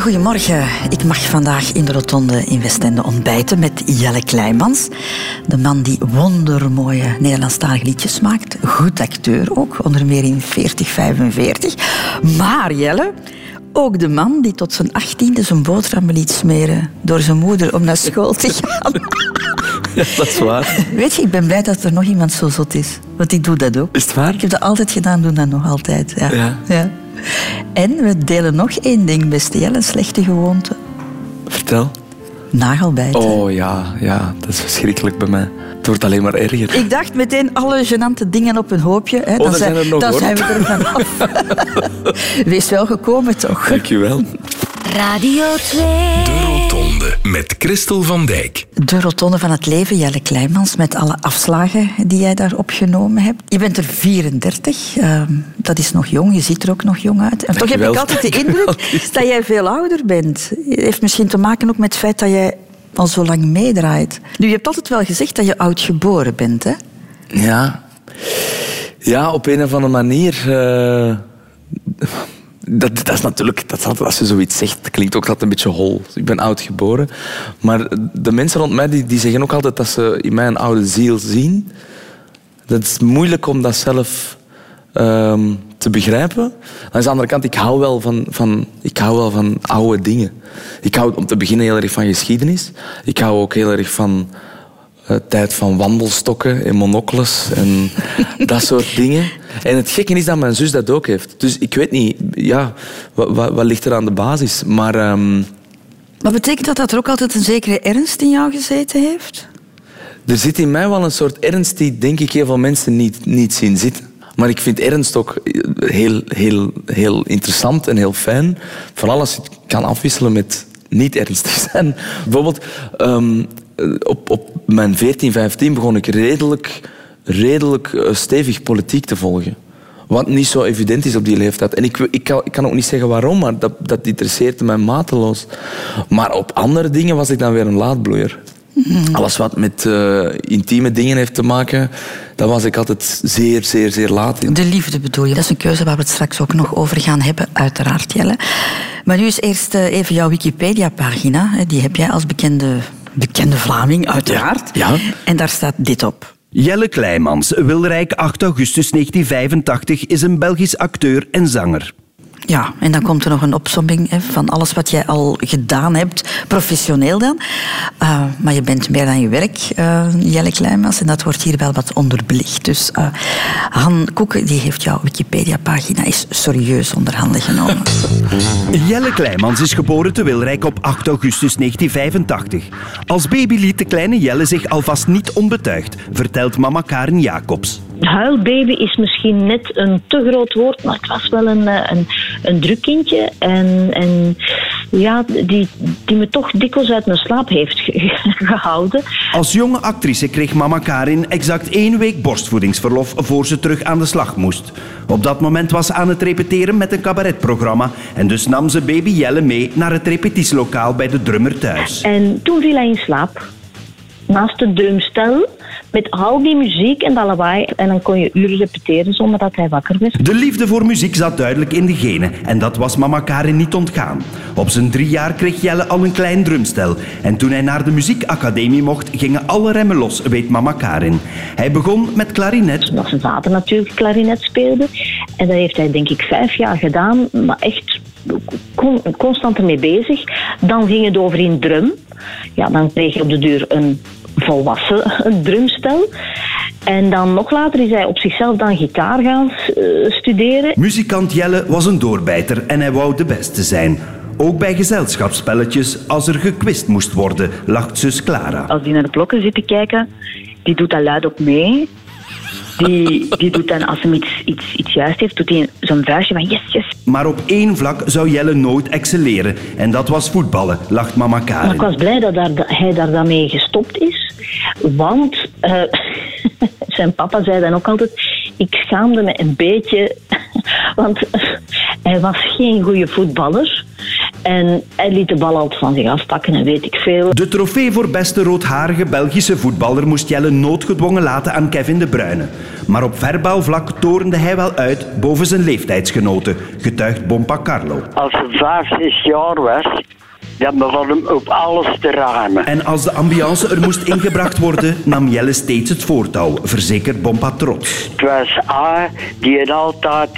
Goedemorgen. Ik mag vandaag in de Rotonde in Westende ontbijten met Jelle Kleimans. De man die wondermooie Nederlandstalige liedjes maakt. Goed acteur ook, onder meer in 4045. Maar Jelle, ook de man die tot zijn achttiende zijn boterhammen liet smeren door zijn moeder om naar school te gaan. Ja, dat is waar. Weet je, ik ben blij dat er nog iemand zo zot is. Want ik doe dat ook. Is het waar? Ik heb dat altijd gedaan, doe dat nog altijd. Ja. Ja. ja. En we delen nog één ding, beste Jelle, een slechte gewoonte. Vertel. Nagelbijten. Oh ja, ja, dat is verschrikkelijk bij mij. Het wordt alleen maar erger. Ik dacht meteen alle gênante dingen op een hoopje. Hè. Oh, dan zijn er nog, dan hoor. zijn we er vanaf. Wees wel gekomen, toch? Dankjewel. Radio 2. Rotonde met Christel van Dijk. De rotonde van het leven, Jelle Kleimans, met alle afslagen die jij daar opgenomen hebt. Je bent er 34, ehm, dat is nog jong, je ziet er ook nog jong uit. En toch heb ik altijd de indruk dat jij veel ouder bent. Het heeft misschien te maken ook met het feit dat jij al zo lang meedraait. Nu, je hebt altijd wel gezegd dat je oud geboren bent, hè? Ja. Ja, op een of andere manier. eh, dat, dat is natuurlijk, dat is altijd, als je zoiets zegt, klinkt ook altijd een beetje hol. Ik ben oud geboren. Maar de mensen rond mij die, die zeggen ook altijd dat ze in mij een oude ziel zien. Dat is moeilijk om dat zelf ehm, te begrijpen. Aan de andere kant, ik hou wel van, van, ik hou wel van oude dingen. Ik hou om te beginnen heel erg van geschiedenis. Ik hou ook heel erg van eh, tijd van wandelstokken en monocles en dat soort dingen. En het gekke is dat mijn zus dat ook heeft. Dus ik weet niet, ja, wat, wat, wat ligt er aan de basis? Maar Maar betekent dat dat er ook altijd een zekere ernst in jou gezeten heeft? er zit in mij wel een soort ernst die, denk ik, heel veel mensen niet, niet zien zitten. Maar ik vind ernst ook heel, heel, heel interessant en heel fijn. Vooral als je het kan afwisselen met niet ernstig zijn. Bijvoorbeeld, ehm, op, op mijn 14, 15 begon ik redelijk, redelijk eh, stevig politiek te volgen. Wat niet zo evident is op die leeftijd. En ik, ik, kan, ik kan ook niet zeggen waarom, maar dat, dat interesseerde mij mateloos. Maar op andere dingen was ik dan weer een laadbloeier. Alles wat met eh, intieme dingen heeft te maken, daar was ik altijd zeer, zeer, zeer laat in. De liefde bedoel je. Dat is een keuze waar we het straks ook nog over gaan hebben, uiteraard, Jelle. Maar nu is eerst eh, even jouw Wikipedia-pagina. Die heb jij als bekende, bekende Vlaming, uiteraard. Ja. En daar staat dit op. Jelle Kleimans, Wilrijk 8 augustus 1985, is een Belgisch acteur en zanger. Ja, en dan komt er nog een opsomming hè, van alles wat jij al gedaan hebt, professioneel dan. Uh, maar je bent meer dan je werk, uh, Jelle Kleimans, en dat wordt hier wel wat onderbelicht. Dus uh, Han Koeken die heeft jouw Wikipedia-pagina is serieus onder handen genomen. Jelle Kleimans is geboren te Wilrijk op 8 augustus 1985. Als baby liet de kleine Jelle zich alvast niet onbetuigd, vertelt mama Karen Jacobs. Huilbaby is misschien net een te groot woord, maar het was wel een, eh, een, een druk kindje. En, en ja, die, die me toch dikwijls uit mijn slaap heeft ge- gehouden. Als jonge actrice kreeg mama Karin exact één week borstvoedingsverlof voor ze terug aan de slag moest. Op dat moment was ze aan het repeteren met een cabaretprogramma en dus nam ze baby Jelle mee naar het repetitielokaal bij de drummer thuis. En toen viel hij in slaap. Naast het drumstel, met al die muziek en dat lawaai. En dan kon je uren repeteren zonder dat hij wakker werd. De liefde voor muziek zat duidelijk in de genen en dat was mama Karin niet ontgaan. Op zijn drie jaar kreeg Jelle al een klein drumstel en toen hij naar de muziekacademie mocht, gingen alle remmen los, weet mama Karin. Hij begon met klarinet, Dat zijn vader natuurlijk klarinet speelde. En dat heeft hij denk ik vijf jaar gedaan, maar echt con- constant ermee bezig. Dan ging het over in drum. Ja, dan kreeg je op de deur een volwassen drumstel. En dan nog later is hij op zichzelf dan gitaar gaan eh, studeren. Muzikant Jelle was een doorbijter en hij wou de beste zijn. Ook bij gezelschapsspelletjes, als er gekwist moest worden, lacht zus Clara. Als die naar de blokken zit te kijken, die doet dat luid op mee. Die, die doet dan, als hij iets, iets, iets juist heeft, doet hij zo'n vuistje van yes, yes. Maar op één vlak zou Jelle nooit excelleren. En dat was voetballen, lacht mama Maar ik Karin. was blij dat, daar, dat hij daar dan mee gestopt is. Want eh, zijn papa zei dan ook altijd... Ik schaamde me een beetje... Want hij was geen goede voetballer. En hij liet de bal altijd van zich afpakken en weet ik veel. De trofee voor beste roodharige Belgische voetballer moest Jelle noodgedwongen laten aan Kevin De Bruyne. Maar op verbalvlak torende hij wel uit boven zijn leeftijdsgenoten, getuigt Bompa Carlo. Als hij vijf, zes jaar was, dan begon hem op alles te ruimen. En als de ambiance er moest ingebracht worden, nam Jelle steeds het voortouw, verzekert Bompa trots. Het was A die altijd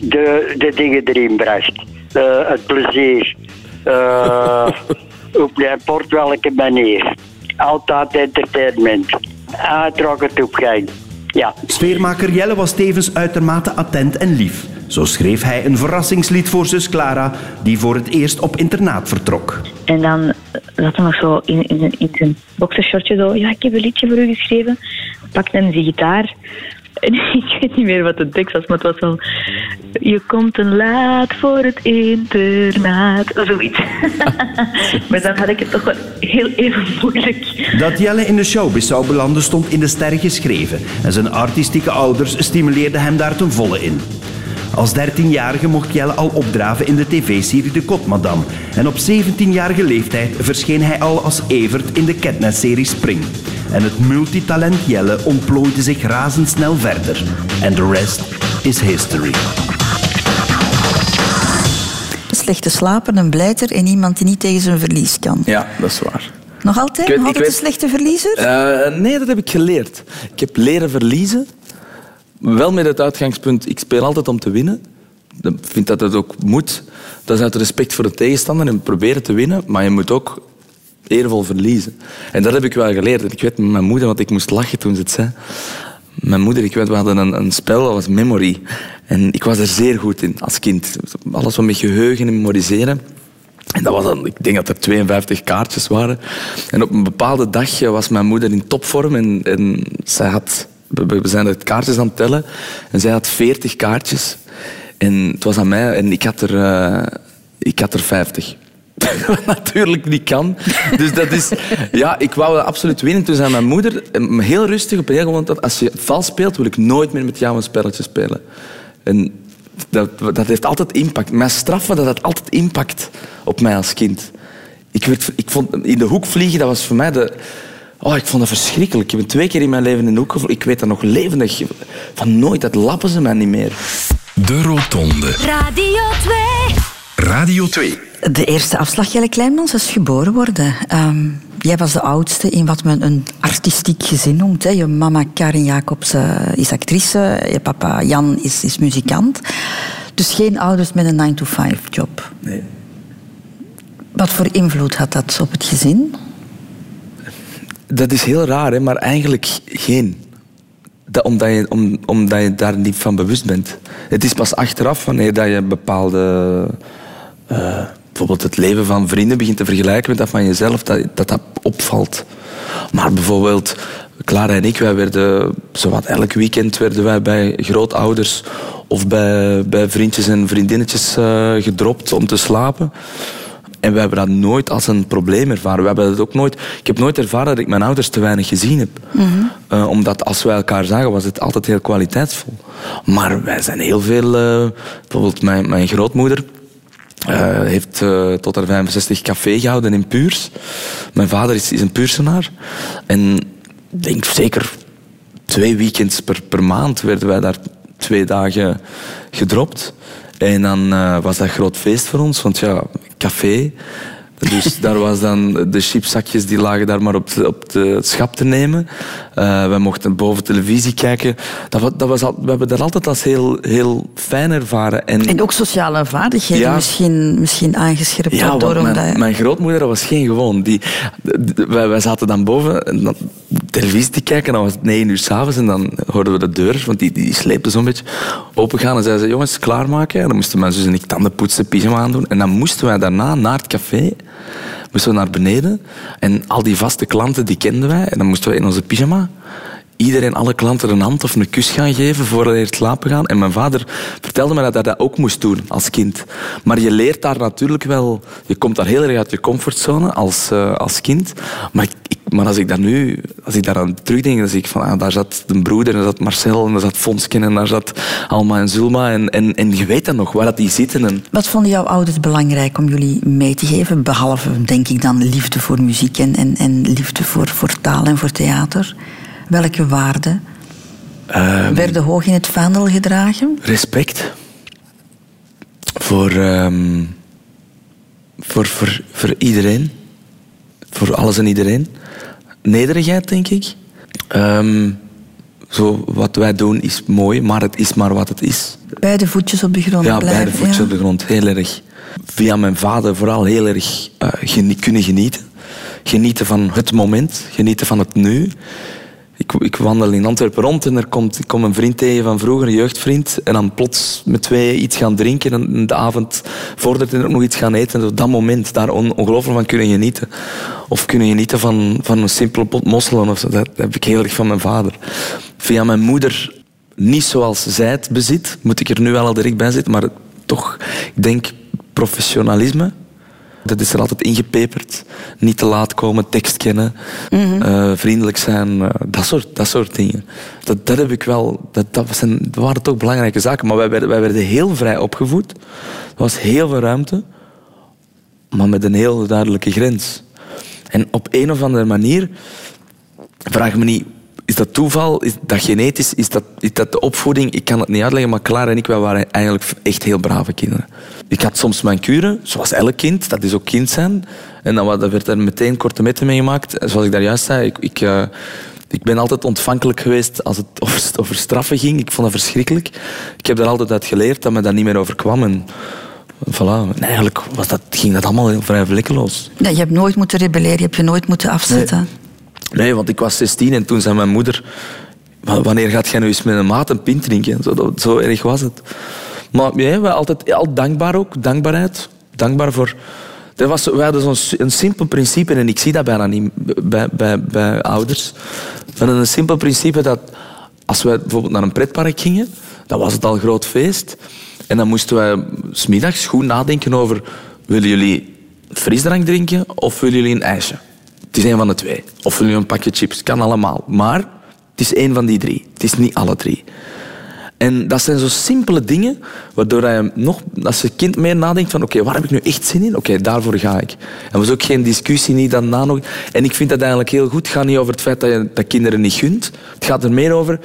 de, de dingen erin bracht. Eh, het plezier. Eh, op n'importe welke manier. Altijd entertainment. Trok het op gang. Ja. Sfeermaker Jelle was tevens uitermate attent en lief. Zo schreef hij een verrassingslied voor zus Clara, die voor het eerst op internaat vertrok. En dan zat hij nog zo in, in, in zijn boxershortje zo. Ja, ik heb een liedje voor u geschreven. Pakte hem zijn gitaar. Ik weet niet meer wat de tekst was, maar het was wel... Je komt te laat voor het internaat. Zoiets. maar dan had ik het toch wel heel even moeilijk. Dat Jelle in de showbiz zou belanden stond in de sterren geschreven en zijn artistieke ouders stimuleerden hem daar ten volle in. Als 13-jarige mocht Jelle al opdraven in de tv-serie De Kotmadam. En op 17-jarige leeftijd verscheen hij al als Evert in de Ketnet-serie Spring. En het multitalent Jelle ontplooide zich razendsnel verder. En de rest is history. Slechte slapen, een blijter en iemand die niet tegen zijn verlies kan. Ja, dat is waar. Nog altijd? Ik weet- Nog ik altijd een slechte verliezer? Eh, nee, dat heb ik geleerd. Ik heb leren verliezen. Wel met het uitgangspunt, ik speel altijd om te winnen. Ik vind dat het ook moet. Dat is uit respect voor de tegenstander en proberen te winnen. Maar je moet ook eervol verliezen. En dat heb ik wel geleerd. Ik weet met mijn moeder, want ik moest lachen toen ze het zei. Mijn moeder, ik weet, we hadden een, een spel, dat was Memory. En ik was er zeer goed in als kind. Alles wat met geheugen en memoriseren. En dat was dan, ik denk dat er 52 kaartjes waren. En op een bepaalde dag was mijn moeder in topvorm en, en zij had, we zijn het kaartjes aan het tellen en zij had 40 kaartjes. En het was aan mij en ik had er, eh, ik had er 50. Wat natuurlijk niet kan. Dus dat is... Ja, ik wou absoluut winnen. Toen zei mijn moeder, eh, heel rustig op een gegeven moment, als je vals speelt, wil ik nooit meer met jou een spelletje spelen. En dat, dat heeft altijd impact. Mijn straffen, dat had altijd impact op mij als kind. Ik, werd, ik vond, in de hoek vliegen, dat was voor mij de... Oh, ik vond dat verschrikkelijk. Ik ben twee keer in mijn leven in de hoek gevlogen. Ik weet dat nog levendig. Van nooit, dat lappen ze mij niet meer. De Rotonde. Radio 2. Radio 2. De eerste afslag, Jelle Kleinmans, is geboren worden. Ehm, jij was de oudste in wat men een artistiek gezin noemt. Hè. Je mama Karin Jacobs eh, is actrice, je papa Jan is, is muzikant. Dus geen ouders met een 9-to-5-job. Nee. Wat voor invloed had dat op het gezin? Dat is heel raar, hè? maar eigenlijk geen. Dat, omdat, je, om, omdat je daar niet van bewust bent. Het is pas achteraf wanneer dat je bepaalde... eh, bijvoorbeeld het leven van vrienden begint te vergelijken met dat van jezelf, dat dat, opvalt. Maar bijvoorbeeld, Clara en ik, wij werden zowat elk weekend werden wij bij grootouders of bij, bij vriendjes en vriendinnetjes eh, gedropt om te slapen. En we hebben dat nooit als een probleem ervaren. We hebben dat ook nooit, ik heb nooit ervaren dat ik mijn ouders te weinig gezien heb. Eh, omdat als wij elkaar zagen, was het altijd heel kwaliteitsvol. Maar wij zijn heel veel... eh, bijvoorbeeld mijn, mijn grootmoeder eh, heeft tot haar 65 café gehouden in Puurs. Mijn vader is, is een Puursenaar. En ik denk zeker twee weekends per, per maand werden wij daar twee dagen gedropt. En dan eh, was dat groot feest voor ons, want ja, café. Dus daar was dan de chipzakjes die lagen daar maar op, de, op de, het schap te nemen. Eh wij mochten boven televisie kijken. Dat, dat was al, we hebben dat altijd als heel, heel fijn ervaren. En, En ook sociale vaardigheden Ja. misschien, misschien aangescherpt ja, door omdat mijn, mijn grootmoeder dat was geen gewoon. Die, wij, wij zaten dan boven en dan televisie te kijken. Dan was het negen uur s'avonds en dan hoorden we de deur, want die, die sleepte zo'n beetje, opengaan. En zeiden ze, jongens, klaarmaken. En dan moesten mijn zus en ik tanden poetsen, pyjama aandoen. En dan moesten wij daarna naar het café, moesten we naar beneden. En al die vaste klanten, die kenden wij. En dan moesten we in onze pyjama iedereen, alle klanten een hand of een kus gaan geven voor hij slapen gaan. En mijn vader vertelde me dat hij dat ook moest doen als kind. Maar je leert daar natuurlijk wel... Je komt daar heel erg uit je comfortzone als, uh, als kind. Maar, ik, maar als ik daar nu als ik daar aan terugdenk, dan zie ik van ah, daar zat de broeder, en daar zat Marcel, en daar zat Fonsken, en daar zat Alma en Zulma. En, en, en je weet dan nog, waar dat die zitten. En... Wat vonden jouw ouders belangrijk om jullie mee te geven? Behalve, denk ik dan, liefde voor muziek en, en, en liefde voor, voor taal en voor theater. Welke waarden Ehm, werden hoog in het vaandel gedragen? Respect. Voor, ehm, voor, voor, voor iedereen. Voor alles en iedereen. Nederigheid, denk ik. Ehm, zo, wat wij doen is mooi, maar het is maar wat het is. Beide voetjes op de grond Ja, blijven. beide voetjes ja. op de grond. Heel erg. Via mijn vader vooral heel erg eh, geni- kunnen genieten. Genieten van het moment. Genieten van het nu. Ik, ik wandel in Antwerpen rond en er komt, ik kom een vriend tegen van vroeger, een jeugdvriend. En dan plots met twee iets gaan drinken en de avond vordert en ook nog iets gaan eten. En op dat moment daar on- ongelooflijk van kunnen genieten. Of kunnen genieten van, van een simpele pot mosselen. Of zo. Dat heb ik heel erg van mijn vader. Via mijn moeder, niet zoals zij het bezit, moet ik er nu wel al direct bij zitten, maar toch, ik denk professionalisme. Dat is er altijd ingepeperd. Niet te laat komen, tekst kennen, eh, vriendelijk zijn, eh, dat, soort, dat soort dingen. Dat, dat heb ik wel, dat, dat, zijn, dat waren toch belangrijke zaken. Maar wij werden, wij werden heel vrij opgevoed. Er was heel veel ruimte, maar met een heel duidelijke grens. En op een of andere manier, vraag me niet, is dat toeval? Is dat genetisch? Is dat, is dat de opvoeding? Ik kan het niet uitleggen, maar Clara en ik wij waren eigenlijk echt heel brave kinderen. Ik had soms mijn kuren, zoals elk kind, dat is ook kind zijn. En dan werd er meteen korte metten mee gemaakt. Zoals ik daar juist zei, ik, ik, eh, ik ben altijd ontvankelijk geweest als het over, over straffen ging. Ik vond dat verschrikkelijk. Ik heb er altijd uit geleerd dat me dat niet meer overkwam. En voilà, en eigenlijk was dat, ging dat allemaal heel vrij vlekkeloos. Ja, je hebt nooit moeten rebelleren, je hebt je nooit moeten afzetten. Nee, want ik was 16 en toen zei mijn moeder... "Wa- Wanneer gaat jij nu eens met een maat een pint drinken? Zo, dat- zo erg was het. Maar ja, we altijd al dankbaar ook. Dankbaarheid. Dankbaar voor... Er was, we hadden zo'n simpel principe, en ik zie dat bijna niet bij, bij, ouders. We een simpel principe dat als wij bijvoorbeeld naar een pretpark gingen, dan was het al een groot feest. En dan moesten wij smiddags goed nadenken over... Willen jullie frisdrank drinken of willen jullie een ijsje? Het is één van de twee. Of jullie een pakje chips? Kan allemaal. Maar het is één van die drie. Het is niet alle drie. En dat zijn zo simpele dingen, waardoor je nog, als je kind meer nadenkt van oké, waar heb ik nu echt zin in? Oké, daarvoor ga ik. En was ook geen discussie, niet daarna nog. En ik vind dat eigenlijk heel goed. Het gaat niet over het feit dat je dat kinderen niet gunt. Het gaat er meer over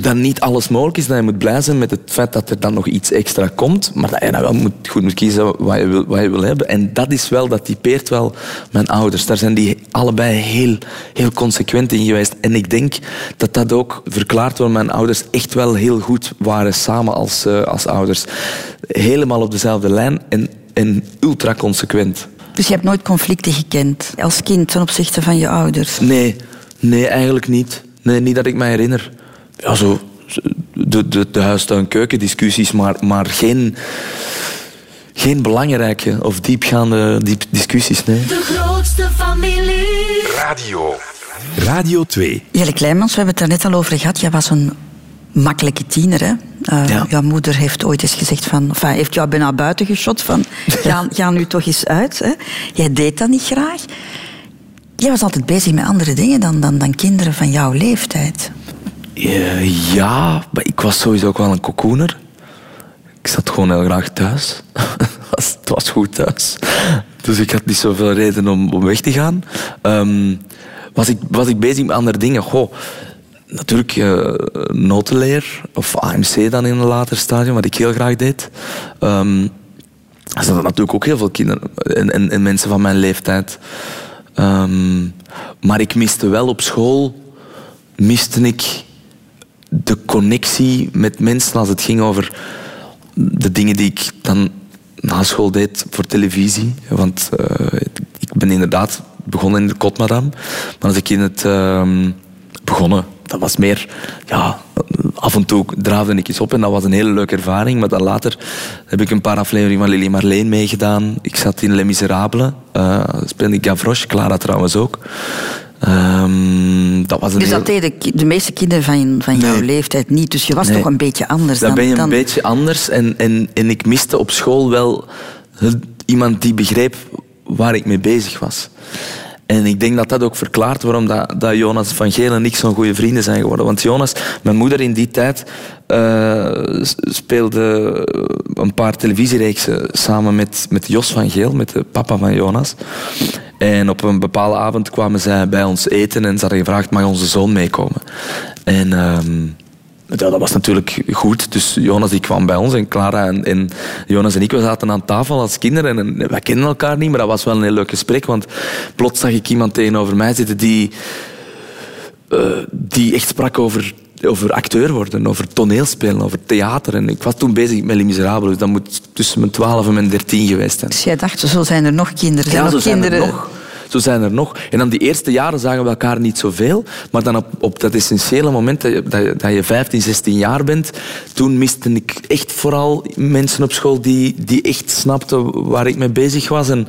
dat niet alles mogelijk is. Dat je moet blij zijn met het feit dat er dan nog iets extra komt. Maar dat je dan wel moet, goed moet kiezen wat je, wil, wat je wil hebben. En dat is wel, dat typeert wel mijn ouders. Daar zijn die allebei heel, heel consequent in geweest. En ik denk dat dat ook verklaart waarom mijn ouders echt wel heel goed waren samen als, eh, als ouders. Helemaal op dezelfde lijn en, en ultra consequent. Dus je hebt nooit conflicten gekend als kind ten opzichte van je ouders. Nee, nee, eigenlijk niet. Nee, niet dat ik me herinner. Ja, zo de, de, de huistuin-keuken-discussies, maar, maar geen, geen belangrijke of diepgaande diep discussies, nee. De grootste familie. Radio. Radio 2. Jelle Kleimans, we hebben het er net al over gehad. Jij was een makkelijke tiener, hè? Eh, Ja. Jouw moeder heeft ooit eens gezegd van... Enfin, heeft jou bijna buiten geschot van... Ga, ga nu toch eens uit. Hè? Jij deed dat niet graag. Jij was altijd bezig met andere dingen dan, dan, dan kinderen van jouw leeftijd. Eh, ja, ik was sowieso ook wel een cocooner. Ik zat gewoon heel graag thuis. het was goed thuis. Dus ik had niet zoveel reden om, om weg te gaan. Ehm, was, ik, was ik bezig met andere dingen? Goh, natuurlijk eh notenleer, of AMC dan in een later stadium, wat ik heel graag deed. Ehm er zaten natuurlijk ook heel veel kinderen en, en, en mensen van mijn leeftijd. Ehm, maar ik miste wel op school miste ik de connectie met mensen als het ging over de dingen die ik dan na school deed voor televisie. Want eh, ik ben inderdaad begonnen in de Kotmadam. Maar als ik in het ehm, begonnen, dat was meer, ja, af en toe draafde ik eens op en dat was een hele leuke ervaring. Maar dan later heb ik een paar afleveringen van Lily Marleen meegedaan. Ik zat in Les Miserables, eh speelde ik Gavroche, Clara trouwens ook. Ehm, dat was een Dus heel- dat deden de meeste kinderen van, van jouw Nee. leeftijd niet. Dus je was Nee. toch een beetje anders Dan dan... ben je een dan- beetje anders. En, en, en ik miste op school wel iemand die begreep waar ik mee bezig was. En ik denk dat dat ook verklaart waarom dat, dat Jonas van Geel en ik zo'n goede vrienden zijn geworden. Want Jonas, mijn moeder in die tijd, eh, speelde een paar televisiereeksen samen met, met Jos van Geel, met de papa van Jonas. En op een bepaalde avond kwamen zij bij ons eten en ze hadden gevraagd, mag onze zoon meekomen? En... ehm, ja, dat was natuurlijk goed. Dus Jonas die kwam bij ons en Clara en, en Jonas en ik we zaten aan tafel als kinderen. En, en wij kenden elkaar niet, maar dat was wel een heel leuk gesprek. Want plots zag ik iemand tegenover mij zitten die, eh, die echt sprak over, over acteur worden, over toneelspelen, over theater. En ik was toen bezig met Les Miserables, dus dat moet tussen mijn 12 en mijn 13 geweest zijn. Dus jij dacht, zo zijn er nog kinderen. Zijn Ja, zijn er nog. Zo zijn er nog. En dan die eerste jaren zagen we elkaar niet zoveel. Maar dan op, op dat essentiële moment dat je, dat, je, dat je 15, 16 jaar bent, toen miste ik echt vooral mensen op school die, die echt snapten waar ik mee bezig was. En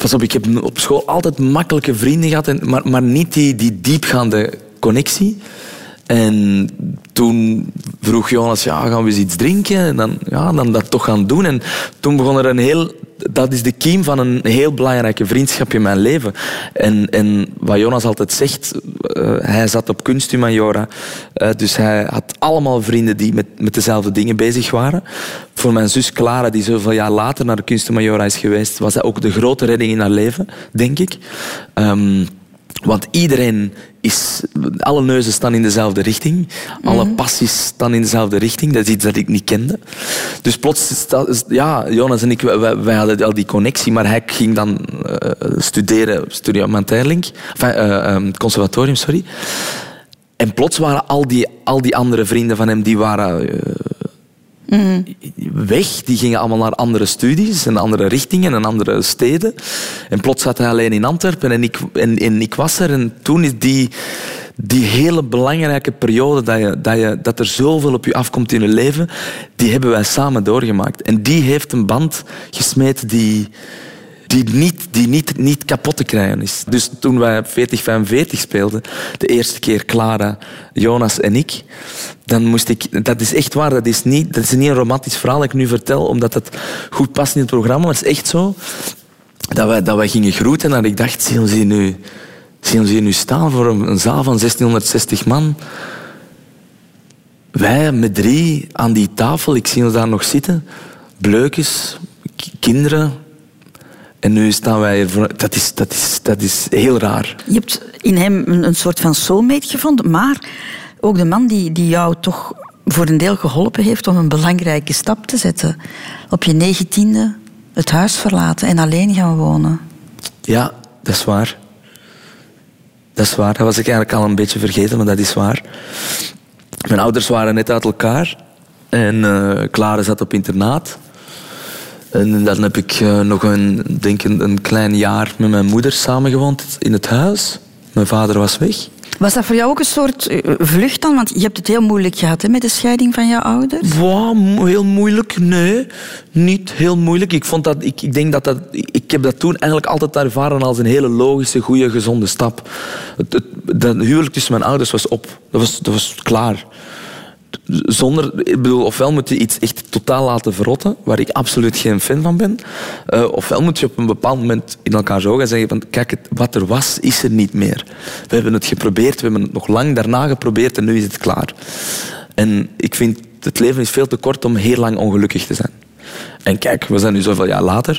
pas op, ik heb op school altijd makkelijke vrienden gehad, en, maar, maar niet die, die diepgaande connectie. En toen vroeg Jonas, ja, gaan we eens iets drinken? En dan, ja, dan dat toch gaan doen. En toen begon er een heel... Dat is de kiem van een heel belangrijke vriendschap in mijn leven. En, en wat Jonas altijd zegt, eh, hij zat op kunsthumaniora. eh, dus hij had allemaal vrienden die met, met dezelfde dingen bezig waren. Voor mijn zus Clara, die zoveel jaar later naar de kunsthumaniora is geweest, was dat ook de grote redding in haar leven, denk ik. Ehm, want iedereen is... Alle neuzen staan in dezelfde richting. Alle passies staan in dezelfde richting. Dat is iets dat ik niet kende. Dus plots... ja, Jonas en ik, wij, hadden al die connectie. Maar hij ging dan eh, studeren... Studio Manterlink. Enfin, eh, ehm, conservatorium, sorry. En plots waren al die, al die andere vrienden van hem... Die waren... weg. Die gingen allemaal naar andere studies en andere richtingen en andere steden. En plots zat hij alleen in Antwerpen en ik, en, en ik was er. En toen is die, die hele belangrijke periode dat, je, dat, je, dat er zoveel op je afkomt in je leven, die hebben wij samen doorgemaakt. En die heeft een band gesmeed die die niet, die niet, niet kapot te krijgen is. Dus toen wij 40-45 speelden, de eerste keer Clara, Jonas en ik, dan moest ik... Dat is echt waar, dat is niet, dat is niet een romantisch verhaal dat ik nu vertel, omdat het goed past in het programma, maar het is echt zo dat wij, dat wij gingen groeten en ik dacht, zien hier nu, zien ze hier nu staan voor een, zaal van 1660 man? Wij met drie aan die tafel, ik zie ons daar nog zitten, bleukjes, kinderen, en nu staan wij hier voor... Dat is, dat is, dat is heel raar. Je hebt in hem een, een soort van soulmate gevonden, maar ook de man die, die jou toch voor een deel geholpen heeft om een belangrijke stap te zetten. Op je negentiende het huis verlaten en alleen gaan wonen. Ja, dat is waar. Dat is waar. Dat was ik eigenlijk al een beetje vergeten, maar dat is waar. Mijn ouders waren net uit elkaar. En eh Clara zat op internaat. En dan heb ik eh, nog een, denk een, een klein jaar met mijn moeder samengewoond in het huis. Mijn vader was weg. Was dat voor jou ook een soort eh, vlucht dan? Want je hebt het heel moeilijk gehad hè, met de scheiding van jouw ouders. Wow, heel moeilijk? Nee, niet heel moeilijk. Ik, vond dat, ik, ik denk dat dat... Ik heb dat toen eigenlijk altijd ervaren als een hele logische, goede, gezonde stap. Het, het, dat huwelijk tussen mijn ouders was op. Dat was, dat was klaar. Zonder, ik bedoel, ofwel moet je iets echt totaal laten verrotten, waar ik absoluut geen fan van ben. eh, ofwel moet je op een bepaald moment in elkaar ogen zeggen van kijk, het, wat er was, is er niet meer. We hebben het geprobeerd, we hebben het nog lang daarna geprobeerd en nu is het klaar. En ik vind, het leven is veel te kort om heel lang ongelukkig te zijn. En kijk, we zijn nu zoveel jaar later.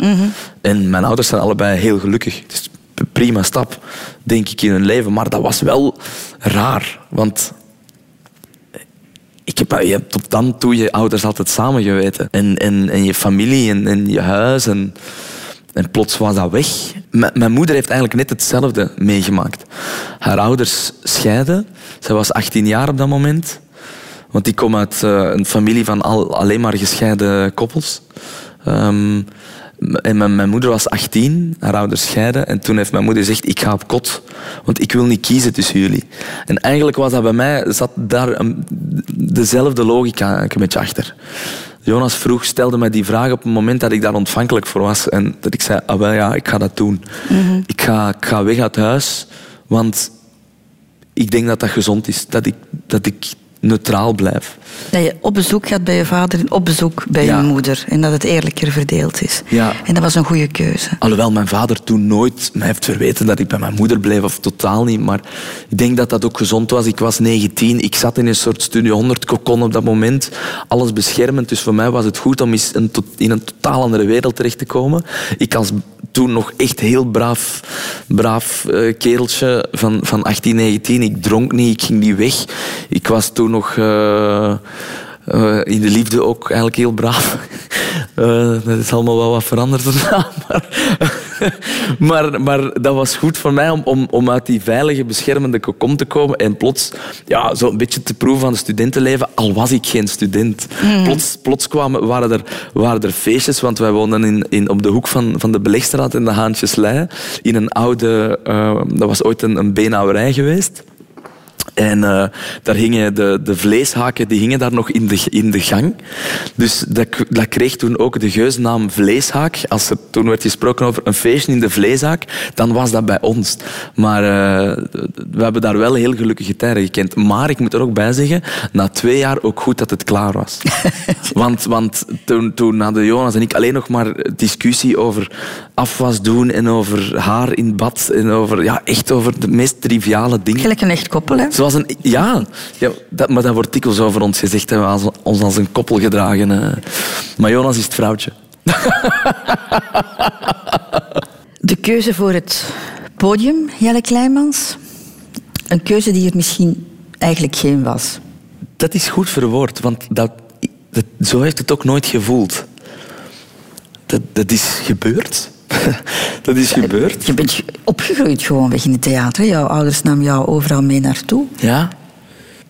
En mijn ouders zijn allebei heel gelukkig. Het is een prima stap, denk ik, in hun leven. Maar dat was wel raar. Want ik heb, je hebt tot dan toe je ouders altijd samen geweten. En, en, je familie en, je huis. En, en plots was dat weg. Mijn moeder heeft eigenlijk net hetzelfde meegemaakt. Haar ouders scheiden. Zij was 18 jaar op dat moment. Want ik kom uit eh, een familie van al, alleen maar gescheiden koppels. Ehm, en mijn, mijn moeder was 18, haar ouders scheiden. En toen heeft mijn moeder gezegd, ik ga op kot. Want ik wil niet kiezen tussen jullie. En eigenlijk was dat bij mij, zat daar een, dezelfde logica een beetje achter. Jonas vroeg, stelde mij die vraag op het moment dat ik daar ontvankelijk voor was. En dat ik zei, ah wel ja, ik ga dat doen. Ik, ga, ik ga weg uit huis Want ik denk dat dat gezond is. Dat ik, dat ik neutraal blijf. Dat je op bezoek gaat bij je vader en op bezoek bij Ja. je moeder. En dat het eerlijker verdeeld is. Ja. En dat was een goede keuze. Alhoewel mijn vader toen nooit mij heeft verweten dat ik bij mijn moeder bleef, of totaal niet. Maar ik denk dat dat ook gezond was. Ik was 19, ik zat in een soort Studio 100 kokon op dat moment. Alles beschermend, dus voor mij was het goed om eens in een totaal andere wereld terecht te komen. Ik als toen nog echt heel braaf, braaf eh, kereltje van, van 18, 19. Ik dronk niet, ik ging niet weg. Ik was toen nog... eh, eh, in de liefde ook eigenlijk heel braaf. Eh, dat is allemaal wel wat veranderd daarna. Maar, maar, maar dat was goed voor mij om, om, om uit die veilige, beschermende kokon te komen en plots ja, zo een beetje te proeven van het studentenleven, al was ik geen student. Plots, plots kwamen, waren, er, waren er feestjes, want wij woonden in, in, op de hoek van, van de Belegstraat en de Haantjeslei, in een oude... dat was ooit een, een beenhouwerij geweest. En eh, daar hingen de, de vleeshaken die hingen daar nog in de, in de gang. Dus dat, dat kreeg toen ook de geusnaam vleeshaak. Als er toen werd gesproken over een feestje in de vleeshaak, dan was dat bij ons. Maar eh, we hebben daar wel heel gelukkige tijden gekend. Maar ik moet er ook bij zeggen, na twee jaar ook goed dat het klaar was. want want toen, toen hadden Jonas en ik alleen nog maar discussie over afwas doen en over haar in bad en over, ja, echt over de meest triviale dingen. Gelijk een echt koppel, hè? Zoals een, ja, ja dat, maar dat wordt dikwijls over ons gezegd. Hè. We hebben ons als een koppel gedragen. hè. Maar Jonas is het vrouwtje. De keuze voor het podium, Jelle Kleimans. Een keuze die er misschien eigenlijk geen was. Dat is goed verwoord, want dat, dat, zo heeft het ook nooit gevoeld. Dat, dat is gebeurd. dat is gebeurd. Je bent opgegroeid gewoon weg in het theater. Jouw ouders namen jou overal mee naartoe. Ja.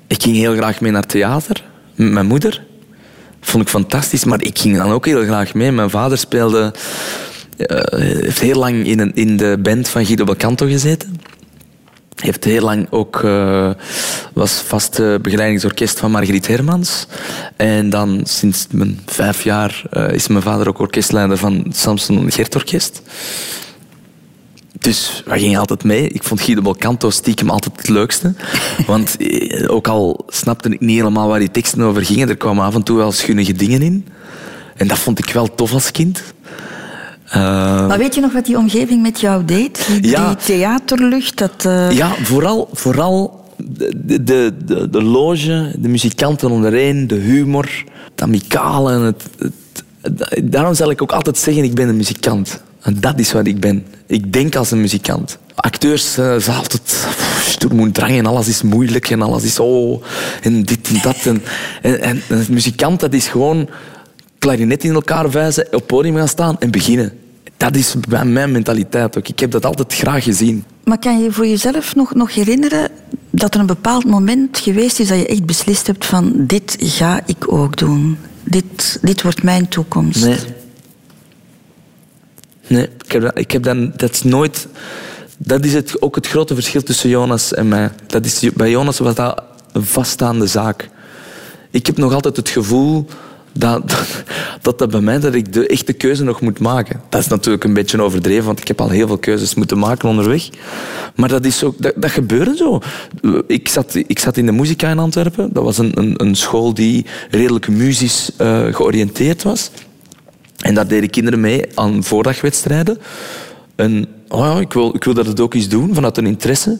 Ik ging heel graag mee naar theater. Met mijn moeder. Vond ik fantastisch. Maar ik ging dan ook heel graag mee. Mijn vader speelde... eh, heeft heel lang in, een, in de band van Guido Belcanto gezeten. Heeft heel lang ook... eh, was vast eh, begeleidingsorkest van Margriet Hermans. En dan sinds mijn vijf jaar eh, is mijn vader ook orkestleider van Samson Gert Orkest. Dus wij gingen altijd mee. Ik vond Guido Belcanto stiekem altijd het leukste. Want eh, ook al snapte ik niet helemaal waar die teksten over gingen, er kwamen af en toe wel schunnige dingen in. En dat vond ik wel tof als kind. Eh, Maar weet je nog wat die omgeving met jou deed? Die, Ja. die theaterlucht, dat... eh, Ja, vooral, vooral de, de, de, de loge, de muzikanten ondereen, de humor, het amicale. en Het, het- daarom zal ik ook altijd zeggen, ik ben een muzikant. En dat is wat ik ben. Ik denk als een muzikant. Acteurs eh, zijn altijd drang en alles is moeilijk en alles is oh en dit en dat. En, en, en een muzikant, dat is gewoon klarinet in elkaar vijzen, op het podium gaan staan en beginnen. Dat is mijn mentaliteit ook. Ik heb dat altijd graag gezien. Maar kan je voor jezelf nog, nog herinneren dat er een bepaald moment geweest is dat je echt beslist hebt van dit ga ik ook doen. Dit, dit wordt mijn toekomst. Nee. Nee, ik heb, dat, ik heb dan, dat is nooit... Dat is het, ook het grote verschil tussen Jonas en mij. Dat is, bij Jonas was dat een vaststaande zaak. Ik heb nog altijd het gevoel dat dat, bij mij dat ik de echte keuze nog moet maken. Dat is natuurlijk een beetje overdreven, want ik heb al heel veel keuzes moeten maken onderweg. Maar dat, is ook, dat, dat gebeurde zo. Ik zat, ik zat in de muzika in Antwerpen. Dat was een, een, een school die redelijk muzisch eh, georiënteerd was. En daar deden kinderen mee aan voordagwedstrijden. En oh ja, ik, wil, ik wil dat het ook eens doen, vanuit een interesse.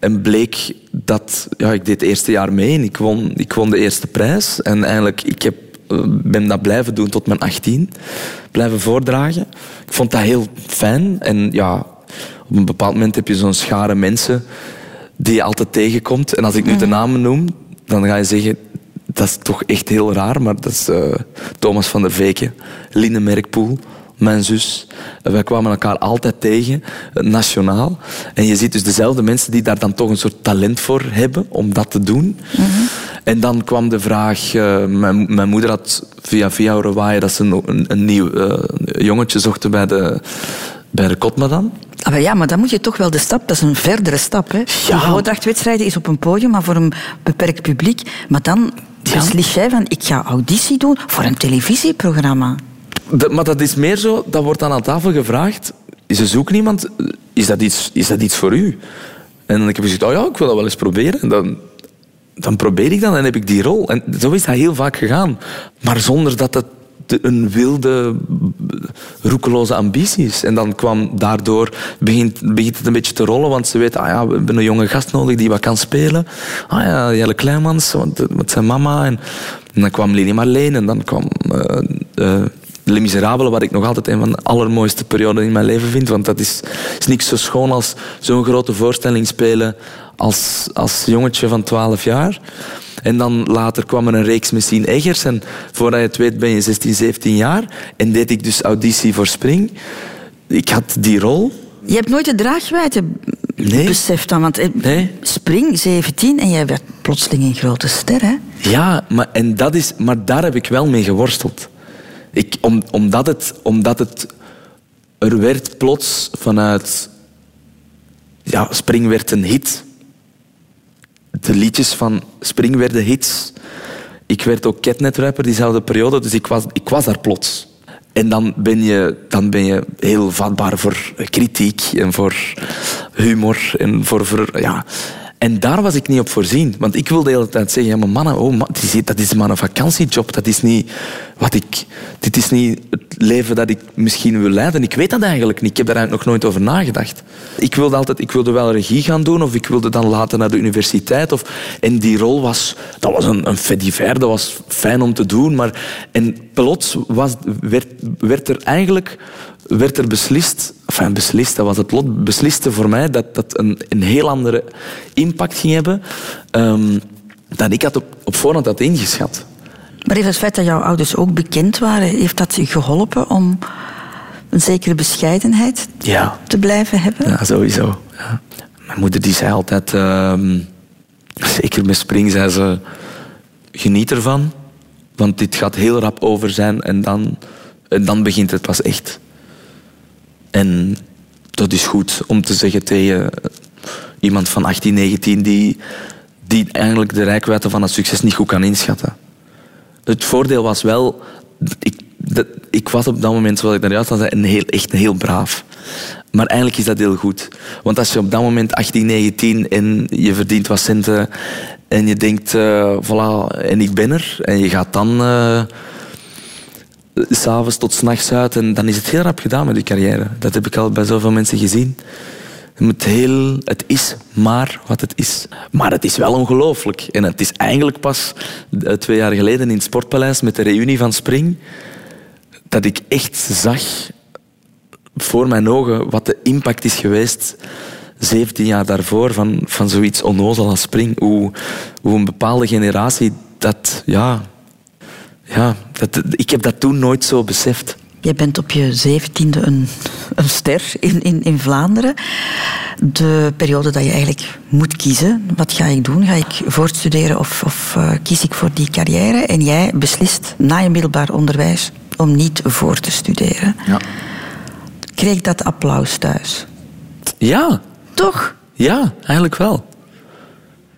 En bleek dat... Ja, ik deed het eerste jaar mee en ik won, ik won de eerste prijs. En eigenlijk, ik heb, ben dat blijven doen tot mijn 18. Blijven voordragen. Ik vond dat heel fijn. En ja, op een bepaald moment heb je zo'n schare mensen die je altijd tegenkomt. En als ik nu de namen noem, dan ga je zeggen... Dat is toch echt heel raar, maar dat is eh, Thomas van der Veken, Line Merkpoel, mijn zus. Wij kwamen elkaar altijd tegen, eh, nationaal. En je ziet dus dezelfde mensen die daar dan toch een soort talent voor hebben om dat te doen. En dan kwam de vraag, eh, mijn, mijn moeder had via via horen waaien dat ze een, een nieuw eh, jongetje zochten bij de, bij de Kotmadam. Ah, maar ja, maar dan moet je toch wel de stap, dat is een verdere stap. Hè. Ja. Voordrachtwedstrijden is op een podium, maar voor een beperkt publiek. Maar dan Ja. beslis jij van, ik ga auditie doen voor een televisieprogramma. Maar dat is meer zo, dat wordt dan aan tafel gevraagd. Ze zoeken iemand, is dat iets, is dat iets voor u? En dan heb ik gezegd, oh ja, ik wil dat wel eens proberen. En dan, dan probeer ik dat en heb ik die rol. En zo is dat heel vaak gegaan. Maar zonder dat het een wilde, roekeloze ambitie is. En dan kwam daardoor, begint, begint het een beetje te rollen, want ze weten, ah ja, we hebben een jonge gast nodig die wat kan spelen. Ah ja, Jelle Kleinmans, want met zijn mama. En, dan kwam Lili Marleen en dan kwam uh, uh, Les Miserables, wat ik nog altijd een van de allermooiste perioden in mijn leven vind. Want dat is, is niks zo schoon als zo'n grote voorstelling spelen als, als jongetje van 12 jaar. En dan later kwam er een reeks met Sien Eggers. En voordat je het weet ben je 16, 17 jaar. En deed ik dus auditie voor Spring. Ik had die rol. Je hebt nooit de draagwijdte Nee. beseft dan. Want eh, Nee. Spring, 17, en jij werd plotseling een grote ster, hè? Ja, maar, en dat is, maar daar heb ik wel mee geworsteld. Ik, om, omdat, het, omdat het... Er werd plots vanuit... Ja, Spring werd een hit. De liedjes van Spring werden hits. Ik werd ook catnet-rapper diezelfde periode, dus ik was, ik was daar plots. En dan ben, je, dan ben je heel vatbaar voor kritiek en voor humor. En, voor, voor, ja. En daar was ik niet op voorzien. Want ik wilde de hele tijd zeggen, ja, mannen, oh, man, dat, is, maar een vakantiejob. Dat is niet wat ik, dit is niet het leven dat ik misschien wil leiden. Ik weet dat eigenlijk niet. Ik heb daar eigenlijk nog nooit over nagedacht. Ik wilde, altijd, ik wilde wel regie gaan doen of ik wilde dan later naar de universiteit. Of, en die rol was, dat was een, een dat was fijn om te doen. Maar, en plots was, werd, werd er eigenlijk werd er beslist, enfin beslist, dat was het lot, besliste voor mij dat dat een, een heel andere impact ging hebben ehm, dan ik had op, op voorhand had ingeschat. Maar heeft het feit dat jouw ouders ook bekend waren, heeft dat je geholpen om een zekere bescheidenheid Ja. te blijven hebben? Ja, sowieso. Ja. Mijn moeder die zei altijd, ehm, zeker met spring, zei ze, geniet ervan, want dit gaat heel rap over zijn en dan, en dan begint het pas echt. En dat is goed om te zeggen tegen iemand van 18, 19 die, die eigenlijk de rijkwijde van het succes niet goed kan inschatten. Het voordeel was wel, ik, ik was op dat moment, zoals ik daarjuist al zei, een heel, echt een heel braaf. Maar eigenlijk is dat heel goed. Want als je op dat moment 18, 19 en je verdient wat centen en je denkt, eh voilà, en ik ben er, en je gaat dan eh, s'avonds tot s'nachts uit en dan is het heel rap gedaan met je carrière. Dat heb ik al bij zoveel mensen gezien. Heel, het is maar wat het is. Maar het is wel ongelooflijk. En het is eigenlijk pas eh, twee jaar geleden in het Sportpaleis met de reunie van Spring dat ik echt zag voor mijn ogen wat de impact is geweest 17 jaar daarvoor van, van zoiets onnozel als Spring. Hoe, hoe een bepaalde generatie dat, ja, ja dat, ik heb dat toen nooit zo beseft. Je bent op je zeventiende een, een ster in, in, in Vlaanderen. De periode dat je eigenlijk moet kiezen. Wat ga ik doen? Ga ik voortstuderen of, of eh, kies ik voor die carrière? En jij beslist na je middelbaar onderwijs om niet voor te studeren. Ja. Kreeg dat applaus thuis? Ja, Toch? ja, eigenlijk wel.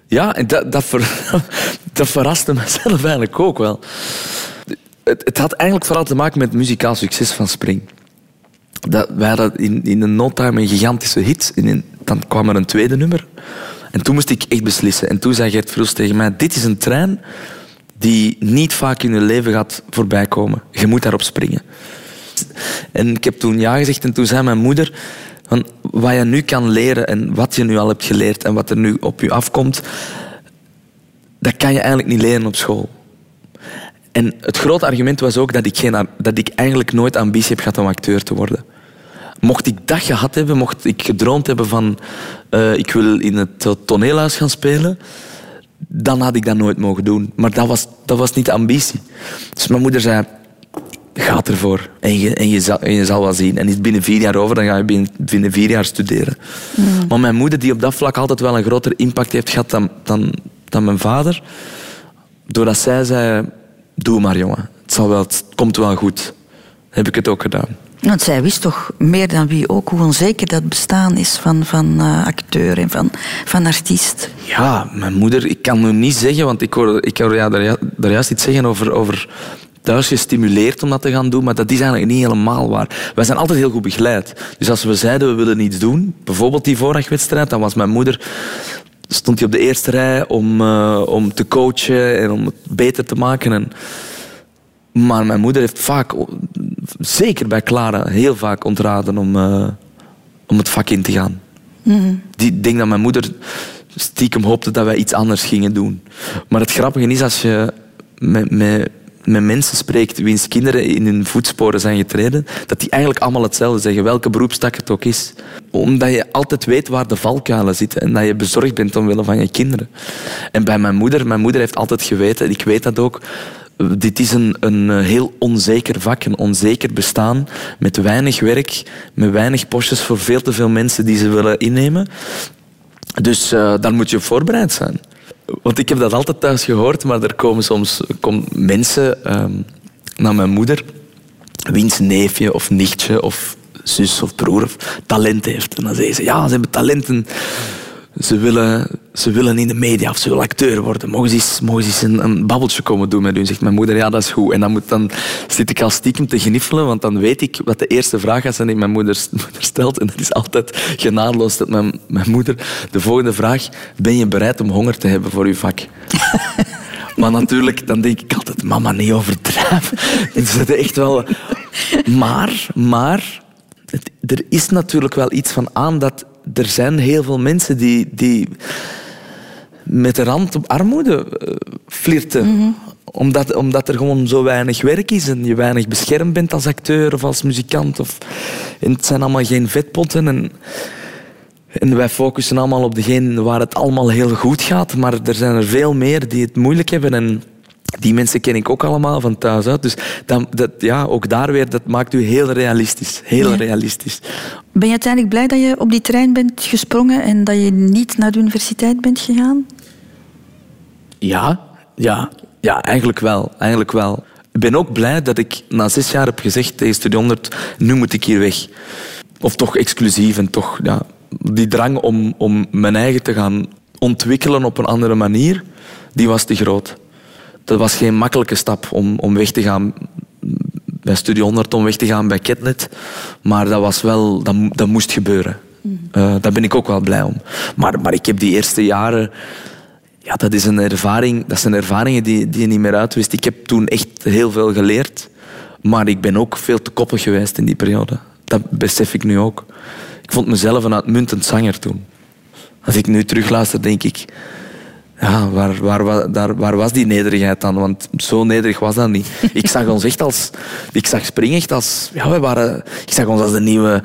Ja, en dat, dat, ver, dat verraste mezelf eigenlijk ook wel. Het, het had eigenlijk vooral te maken met het muzikaal succes van Spring. Dat, hadden in, in een no time een gigantische hit. En dan kwam er een tweede nummer. En toen moest ik echt beslissen. En toen zei Gert Vroes tegen mij... Dit is een trein die niet vaak in je leven gaat voorbij komen. Je moet daarop springen. En ik heb toen ja gezegd en toen zei mijn moeder... Van wat je nu kan leren en wat je nu al hebt geleerd en wat er nu op je afkomt... Dat kan je eigenlijk niet leren op school. En het grote argument was ook dat ik, geen, dat ik eigenlijk nooit ambitie heb gehad om acteur te worden. Mocht ik dat gehad hebben, mocht ik gedroomd hebben van eh, ik wil in het toneelhuis gaan spelen, dan had ik dat nooit mogen doen. Maar dat was, dat was niet de ambitie. Dus mijn moeder zei, ga ervoor en je, en, je zal, en je zal wel zien. En is binnen vier jaar over, dan ga je binnen, binnen vier jaar studeren. Maar mijn moeder, die op dat vlak altijd wel een groter impact heeft gehad dan, dan, dan mijn vader, doordat zij zei, doe maar jongen, het, zal wel, het komt wel goed, heb ik het ook gedaan. Want zij wist toch meer dan wie ook hoe onzeker dat bestaan is van, van eh, acteur en van, van artiest. Ja, mijn moeder, ik kan nu niet zeggen, want ik hoorde, ik hoorde ja, daar, daar juist iets zeggen over, over thuis gestimuleerd om dat te gaan doen, maar dat is eigenlijk niet helemaal waar. Wij zijn altijd heel goed begeleid. Dus als we zeiden we willen iets doen, bijvoorbeeld die voordagwedstrijd, dan was mijn moeder stond hij op de eerste rij om, uh, om te coachen en om het beter te maken. En, maar mijn moeder heeft vaak, zeker bij Clara, heel vaak ontraden om, uh, om het vak in te gaan. Mm -hmm. Ik denk dat mijn moeder stiekem hoopte dat wij iets anders gingen doen. Maar het grappige is, als je met, met, met mensen spreekt wiens kinderen in hun voetsporen zijn getreden, dat die eigenlijk allemaal hetzelfde zeggen, welke beroepstak het ook is. Omdat je altijd weet waar de valkuilen zitten en dat je bezorgd bent omwille van je kinderen. En bij mijn moeder, mijn moeder heeft altijd geweten, en ik weet dat ook, dit is een, een heel onzeker vak, een onzeker bestaan, met weinig werk, met weinig postjes voor veel te veel mensen die ze willen innemen. Dus uh, daar moet je voorbereid zijn. Want ik heb dat altijd thuis gehoord, maar er komen soms mensen um, naar mijn moeder, wiens neefje of nichtje of zus of broer of talent heeft. En dan zeggen ze, ja, ze hebben talenten. Ze willen, ze willen in de media of ze willen acteur worden. Mogen ze eens, mogen ze eens een, een, babbeltje komen doen met u? Zegt mijn moeder, ja, dat is goed. En dan, moet, dan zit ik al stiekem te gniffelen, want dan weet ik wat de eerste vraag is die mijn moeder, moeder stelt. En dat is altijd genadeloos dat mijn, mijn moeder de volgende vraag... Ben je bereid om honger te hebben voor uw vak? maar natuurlijk, dan denk ik altijd, mama, niet overdrijven. Dus dat is echt wel... Maar, maar... Het, er is natuurlijk wel iets van aan dat er zijn heel veel mensen die, die met de rand op armoede flirten. Mm -hmm. omdat, omdat er gewoon zo weinig werk is en je weinig beschermd bent als acteur of als muzikant. Of, en het zijn allemaal geen vetpotten. En, en wij focussen allemaal op degene waar het allemaal heel goed gaat. Maar er zijn er veel meer die het moeilijk hebben. En die mensen ken ik ook allemaal van thuis uit. Dus dat, dat, ja, ook daar weer, dat maakt u heel realistisch. Heel ja. realistisch. Ben je uiteindelijk blij dat je op die trein bent gesprongen en dat je niet naar de universiteit bent gegaan? Ja, ja, ja eigenlijk wel. Eigenlijk wel. Ik ben ook blij dat ik na zes jaar heb gezegd tegen Studie 100, nu moet ik hier weg. Of toch exclusief en toch ja, die drang om, om mijn eigen te gaan ontwikkelen op een andere manier, die was te groot dat was geen makkelijke stap om, om weg te gaan bij Studie 100, om weg te gaan bij Ketnet. Maar dat was wel, dat, dat moest gebeuren. Uh, daar ben ik ook wel blij om. Maar, maar ik heb die eerste jaren... Ja, dat, is een ervaring, dat zijn ervaringen die, die je niet meer uitwist. Ik heb toen echt heel veel geleerd. Maar ik ben ook veel te koppig geweest in die periode. Dat besef ik nu ook. Ik vond mezelf een uitmuntend zanger toen. Als ik nu terugluister, denk ik ja, waar, waar, daar, waar was die nederigheid dan? Want zo nederig was dat niet. Ik zag ons echt als... Ik zag Spring echt als... Ja, wij waren, ik zag ons als de nieuwe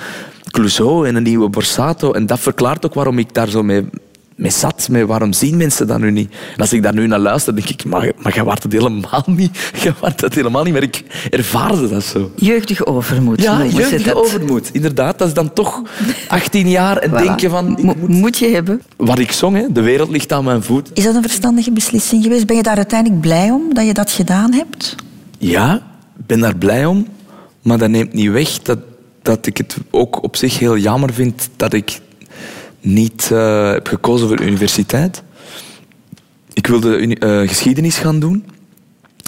Clouseau en een nieuwe Borsato. En dat verklaart ook waarom ik daar zo mee, mee zat. Met waarom zien mensen dat nu niet? En als ik daar nu naar luister, denk ik... Maar, maar je waart het helemaal niet. Je waart het helemaal niet. Maar ik ervaarde dat zo. Jeugdige overmoed. Ja, jeugdige overmoed. Inderdaad. Dat is dan toch 18 jaar en voilà. denken van... Mo moet... moet je hebben. Wat ik zong, hè. de wereld ligt aan mijn voet. Is dat een verstandige beslissing geweest? Ben je daar uiteindelijk blij om dat je dat gedaan hebt? Ja, ik ben daar blij om. Maar dat neemt niet weg dat, dat ik het ook op zich heel jammer vind dat ik niet uh, heb gekozen voor universiteit. Ik wilde uh, geschiedenis gaan doen.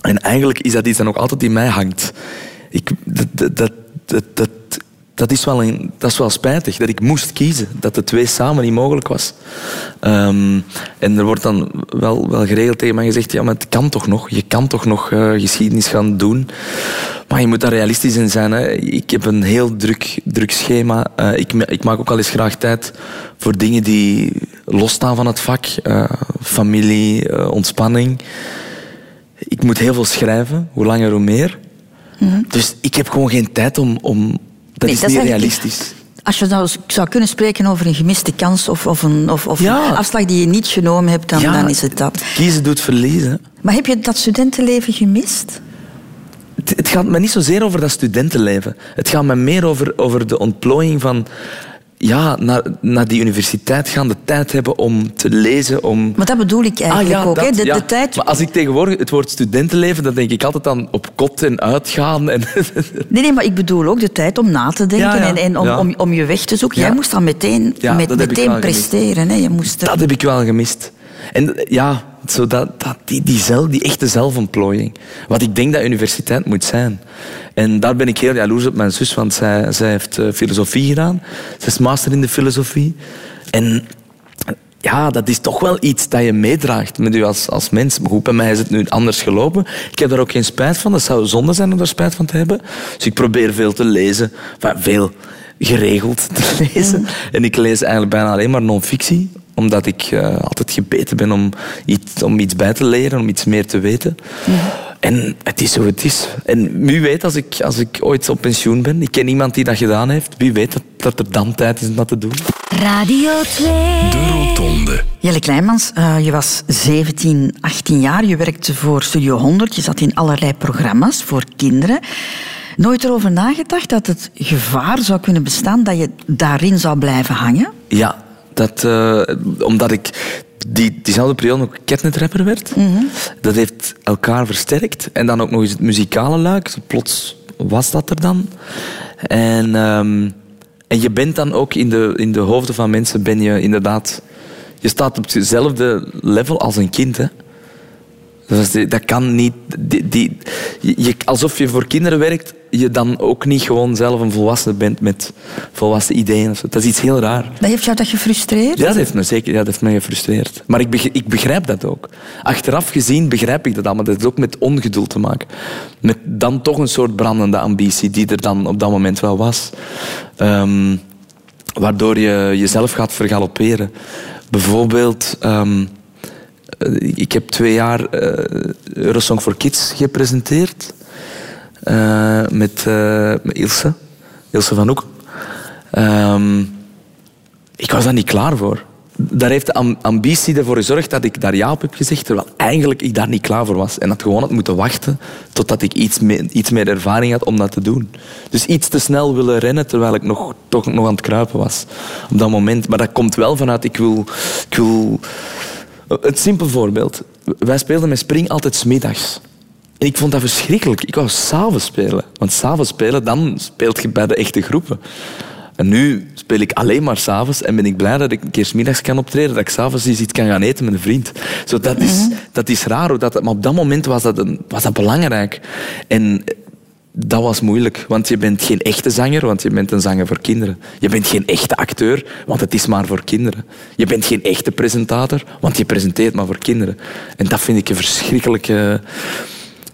En eigenlijk is dat iets dat nog altijd in mij hangt. Ik, dat, dat, dat, dat, is wel een, dat is wel spijtig, dat ik moest kiezen. Dat de twee samen niet mogelijk was. Um, en er wordt dan wel, wel geregeld tegen mij gezegd, ja, maar het kan toch nog. Je kan toch nog uh, geschiedenis gaan doen. Maar je moet daar realistisch in zijn. Hè. Ik heb een heel druk, druk schema. Uh, ik, ik, maak ook al eens graag tijd voor dingen die losstaan van het vak. Uh, familie, ontspanning. Ik moet heel veel schrijven, hoe langer hoe meer. Mm -hmm. Dus ik heb gewoon geen tijd om... om dat nee, is dat niet is realistisch. Als je nou zou kunnen spreken over een gemiste kans of, of, een, of, of ja. een afslag die je niet genomen hebt, dan, ja, dan is het dat. Kiezen doet verliezen. Maar heb je dat studentenleven gemist? Het, het, gaat me niet zozeer over dat studentenleven. Het gaat me meer over, over de ontplooiing van ja, naar, naar die universiteit gaan, de tijd hebben om te lezen. Om... Maar dat bedoel ik eigenlijk ah, ja, ook. Dat, hè? De, ja. de tijd... Maar als ik tegenwoordig het woord studentenleven, dan denk ik altijd aan op kot en uitgaan. En nee, nee, maar ik bedoel ook de tijd om na te denken ja, en, en om, om, om, je weg te zoeken. Jij moest dan meteen, met, meteen presteren. Hè? Je moest er... Dat heb ik wel gemist. En ja, zo dat, die, die, zelf, die echte zelfontplooiing. Wat ik denk dat universiteit moet zijn. En daar ben ik heel jaloers op mijn zus, want zij, zij heeft uh, filosofie gedaan. Ze is master in de filosofie. En ja, dat is toch wel iets dat je meedraagt met je als, als mens. Maar goed, bij mij is het nu anders gelopen. Ik heb daar ook geen spijt van. Dat zou zonde zijn om daar spijt van te hebben. Dus ik probeer veel te lezen. Enfin, veel geregeld te lezen. En ik lees eigenlijk bijna alleen maar non-fictie omdat ik uh, altijd gebeten ben om iets, om iets bij te leren, om iets meer te weten. En het is hoe het is. En wie weet, als ik, als ik ooit op pensioen ben, ik ken iemand die dat gedaan heeft, wie weet dat, dat er dan tijd is om dat te doen. Radio 2. De Rotonde. Jelle Kleinmans, uh, je was 17, 18 jaar. Je werkte voor Studio 100. Je zat in allerlei programma's voor kinderen. Nooit erover nagedacht dat het gevaar zou kunnen bestaan dat je daarin zou blijven hangen? Ja, dat, uh, omdat ik die, diezelfde periode ook catnet-rapper werd. Dat heeft elkaar versterkt. En dan ook nog eens het muzikale luik. Plots was dat er dan. En, um, en je bent dan ook in de, in de hoofden van mensen, ben je inderdaad... Je staat op hetzelfde level als een kind, hè. Dat, dat kan niet... Die, die, je, alsof je voor kinderen werkt, je dan ook niet gewoon zelf een volwassene bent met volwassen ideeën. Dat is iets heel raar. Dat heeft jou dat gefrustreerd? Ja, dat heeft me zeker ja, dat heeft me gefrustreerd. Maar ik begrijp, ik begrijp dat ook. Achteraf gezien begrijp ik dat allemaal. Dat heeft ook met ongeduld te maken. Met dan toch een soort brandende ambitie die er dan op dat moment wel was. Um, waardoor je jezelf gaat vergalopperen. Bijvoorbeeld... Um, ik heb twee jaar uh, Eurosong for Kids gepresenteerd. Uh, met, met, Ilse. Ilse van Hoek. Um, ik was daar niet klaar voor. Daar heeft de ambitie ervoor gezorgd dat ik daar ja op heb gezegd, terwijl eigenlijk ik daar niet klaar voor was. En dat gewoon had moeten wachten totdat ik iets iets meer ervaring had om dat te doen. Dus iets te snel willen rennen, terwijl ik nog, toch nog aan het kruipen was. Op dat moment. Maar dat komt wel vanuit, ik wil... Ik wil het simpel voorbeeld. Wij speelden met Spring altijd smiddags. En ik vond dat verschrikkelijk. Ik wou s'avonds spelen. Want s'avonds spelen, dan speelt je bij de echte groepen. En nu speel ik alleen maar s'avonds en ben ik blij dat ik een keer smiddags kan optreden, dat ik s'avonds iets kan gaan eten met een vriend. Zo, dat, is, dat is raar, dat, maar op dat moment was dat, een, was dat belangrijk. En dat was moeilijk, want je bent geen echte zanger, want je bent een zanger voor kinderen. Je bent geen echte acteur, want het is maar voor kinderen. Je bent geen echte presentator, want je presenteert maar voor kinderen. En dat vind ik een verschrikkelijke...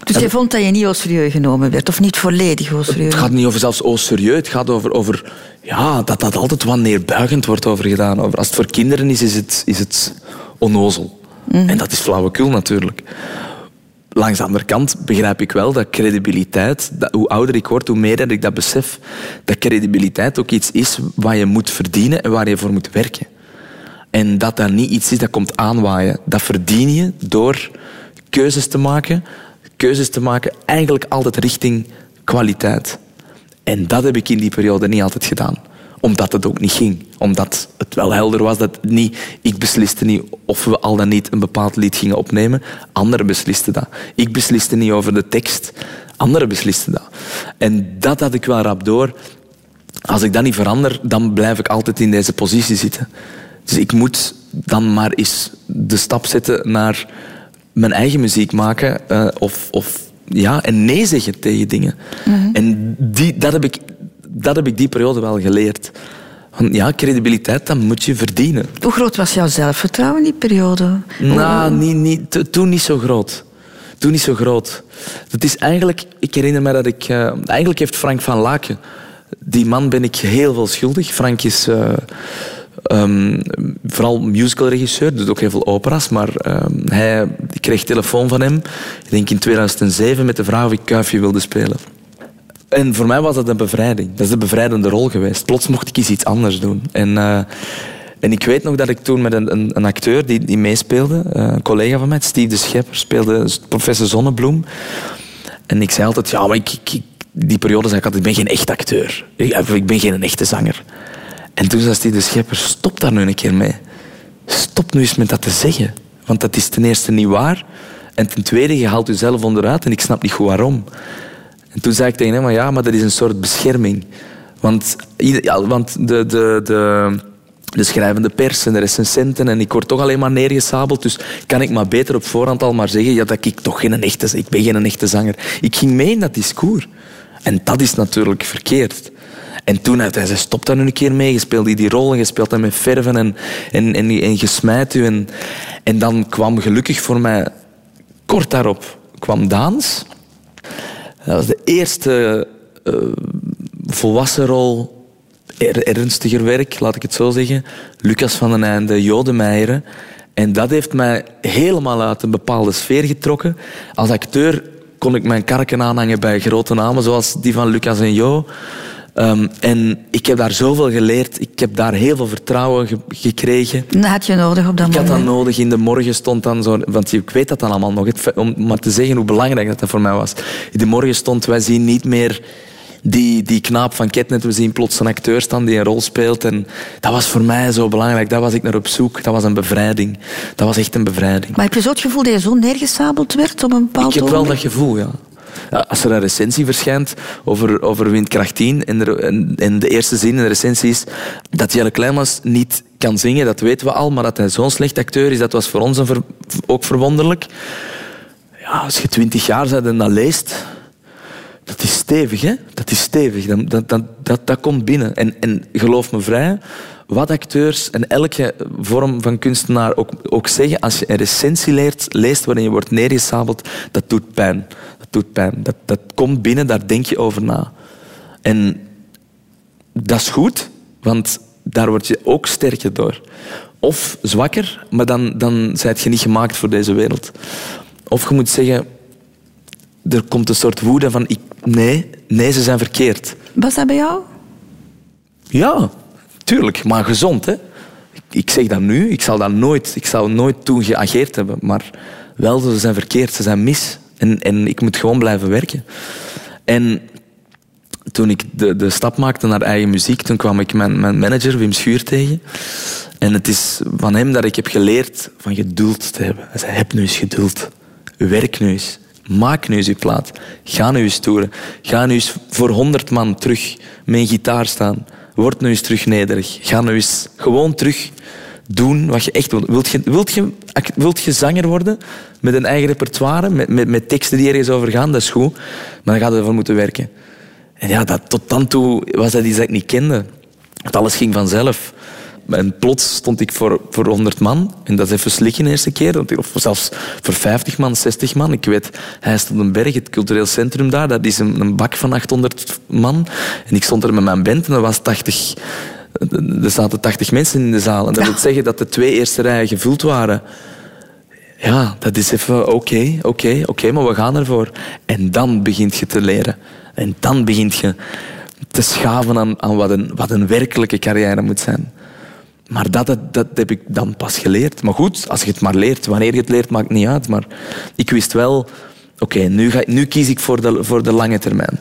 Dus je vond dat je niet au serieus genomen werd, of niet volledig au serieus? Het gaat niet over zelfs au serieus, het gaat over, over ja, dat dat altijd wat neerbuigend wordt over gedaan. Over, als het voor kinderen is, is het, is het onnozel. Mm. En dat is flauwekul natuurlijk langs de andere kant begrijp ik wel dat credibiliteit, dat hoe ouder ik word, hoe meer dat ik dat besef, dat credibiliteit ook iets is wat je moet verdienen en waar je voor moet werken. En dat dat niet iets is dat komt aanwaaien. Dat verdien je door keuzes te maken. Keuzes te maken eigenlijk altijd richting kwaliteit. En dat heb ik in die periode niet altijd gedaan omdat het ook niet ging. Omdat het wel helder was dat niet, ik besliste niet of we al dan niet een bepaald lied gingen opnemen. Anderen beslisten dat. Ik besliste niet over de tekst. Anderen beslisten dat. En dat had ik wel rap door. Als ik dat niet verander, dan blijf ik altijd in deze positie zitten. Dus ik moet dan maar eens de stap zetten naar mijn eigen muziek maken. Uh, of, of ja, en nee zeggen tegen dingen. Mm En die, dat heb ik dat heb ik die periode wel geleerd. Want ja, credibiliteit, dat moet je verdienen. Hoe groot was jouw zelfvertrouwen in die periode? Nou, niet, niet, toen niet zo groot. Toen niet zo groot. Dat is eigenlijk... Ik herinner me dat ik... Uh, eigenlijk heeft Frank van Laken... Die man ben ik heel veel schuldig. Frank is... Uh, um, vooral musicalregisseur, doet ook heel veel opera's, maar um, hij, ik kreeg telefoon van hem, ik denk in 2007, met de vraag of ik Kuifje wilde spelen. En voor mij was dat een bevrijding. Dat is de bevrijdende rol geweest. Plots mocht ik iets anders doen. En, uh, en ik weet nog dat ik toen met een, een, een acteur die, die meespeelde, uh, een collega van mij, Steve de Schepper, speelde professor Zonnebloem. En ik zei altijd, ja, maar ik, ik, die periode zei ik altijd, ik ben geen echt acteur. Ik, ik ben geen echte zanger. En toen zei Steve de Schepper, stop daar nu een keer mee. Stop nu eens met dat te zeggen. Want dat is ten eerste niet waar. En ten tweede, je haalt jezelf onderuit en ik snap niet goed waarom. En toen zei ik tegen hem, ja, maar dat is een soort bescherming. Want, ja, want de, de, de, de schrijvende pers en de recensenten en ik word toch alleen maar neergesabeld. Dus kan ik maar beter op voorhand al maar zeggen ja, dat ik toch geen echte, ik ben geen echte zanger. Ik ging mee in dat discours. En dat is natuurlijk verkeerd. En toen heeft hij zei, stop daar nu een keer mee. Je speelt die, rol en je speelt met verven en, en, en, en u. En, en dan kwam gelukkig voor mij, kort daarop, kwam Daans. Eerste uh, volwassen rol, er, ernstiger werk, laat ik het zo zeggen. Lucas van den Einde, Jodemeijeren. En dat heeft mij helemaal uit een bepaalde sfeer getrokken. Als acteur kon ik mijn karken aanhangen bij grote namen zoals die van Lucas en Jo. Um, en ik heb daar zoveel geleerd. Ik heb daar heel veel vertrouwen ge gekregen. Dat had je nodig op dat ik moment? Ik had dat nodig. In de morgen stond dan zo... Want ik weet dat dan allemaal nog. om maar te zeggen hoe belangrijk dat, dat voor mij was. In de morgen stond... Wij zien niet meer die, die knaap van Ketnet. We zien plots een acteur staan die een rol speelt. En dat was voor mij zo belangrijk. Daar was ik naar op zoek. Dat was een bevrijding. Dat was echt een bevrijding. Maar heb je zo het gevoel dat je zo neergesabeld werd op een bepaald Ik heb wel dat gevoel, ja. Als er een recensie verschijnt over, over Windkracht 10 en, de eerste zin in de recensie is dat Jelle Kleinmans niet kan zingen, dat weten we al, maar dat hij zo'n slecht acteur is, dat was voor ons een ook verwonderlijk. Ja, als je twintig jaar bent en dat leest, dat is stevig, hè? Dat is stevig. Dat, dat, dat, komt binnen. En, en geloof me vrij, wat acteurs en elke vorm van kunstenaar ook, ook zeggen, als je een recensie leest waarin je wordt neergesabeld, dat doet pijn doet pijn. Dat, dat komt binnen, daar denk je over na. En dat is goed, want daar word je ook sterker door. Of zwakker, maar dan, dan ben je niet gemaakt voor deze wereld. Of je moet zeggen, er komt een soort woede van, ik, nee, nee, ze zijn verkeerd. Was dat bij jou? Ja, tuurlijk, maar gezond. Hè? Ik, ik zeg dat nu, ik zal dat nooit, ik zal nooit toen geageerd hebben, maar wel, ze zijn verkeerd, ze zijn mis. En, en ik moet gewoon blijven werken. En toen ik de, de stap maakte naar eigen muziek, toen kwam ik mijn, mijn manager Wim Schuur tegen. En het is van hem dat ik heb geleerd van geduld te hebben. Hij zei, heb nu eens geduld. Werk nu eens. Maak nu eens je plaat. Ga nu eens toeren. Ga nu eens voor honderd man terug met een gitaar staan. Word nu eens terug nederig. Ga nu eens gewoon terug doen wat je echt wilt. Wilt je, wilt je, wilt je zanger worden met een eigen repertoire, met, met, met teksten die ergens over gaan? Dat is goed, maar dan gaat je ervoor moeten werken. En ja, dat, tot dan toe was dat iets dat ik niet kende. Want alles ging vanzelf. En plots stond ik voor, voor 100 man. En dat is even slikken de eerste keer. Of zelfs voor 50 man, 60 man. Ik weet, hij stond een berg, het cultureel centrum daar. Dat is een, een bak van 800 man. En ik stond er met mijn band en dat was 80 er zaten 80 mensen in de zaal. En dat wil zeggen dat de twee eerste rijen gevuld waren. Ja, dat is even oké, oké, oké, maar we gaan ervoor. En dan begint je te leren. En dan begint je te schaven aan, aan wat, een, wat een werkelijke carrière moet zijn. Maar dat, dat, dat heb ik dan pas geleerd. Maar goed, als je het maar leert, wanneer je het leert, maakt niet uit. Maar ik wist wel, oké, nu, nu kies ik voor de, voor de lange termijn.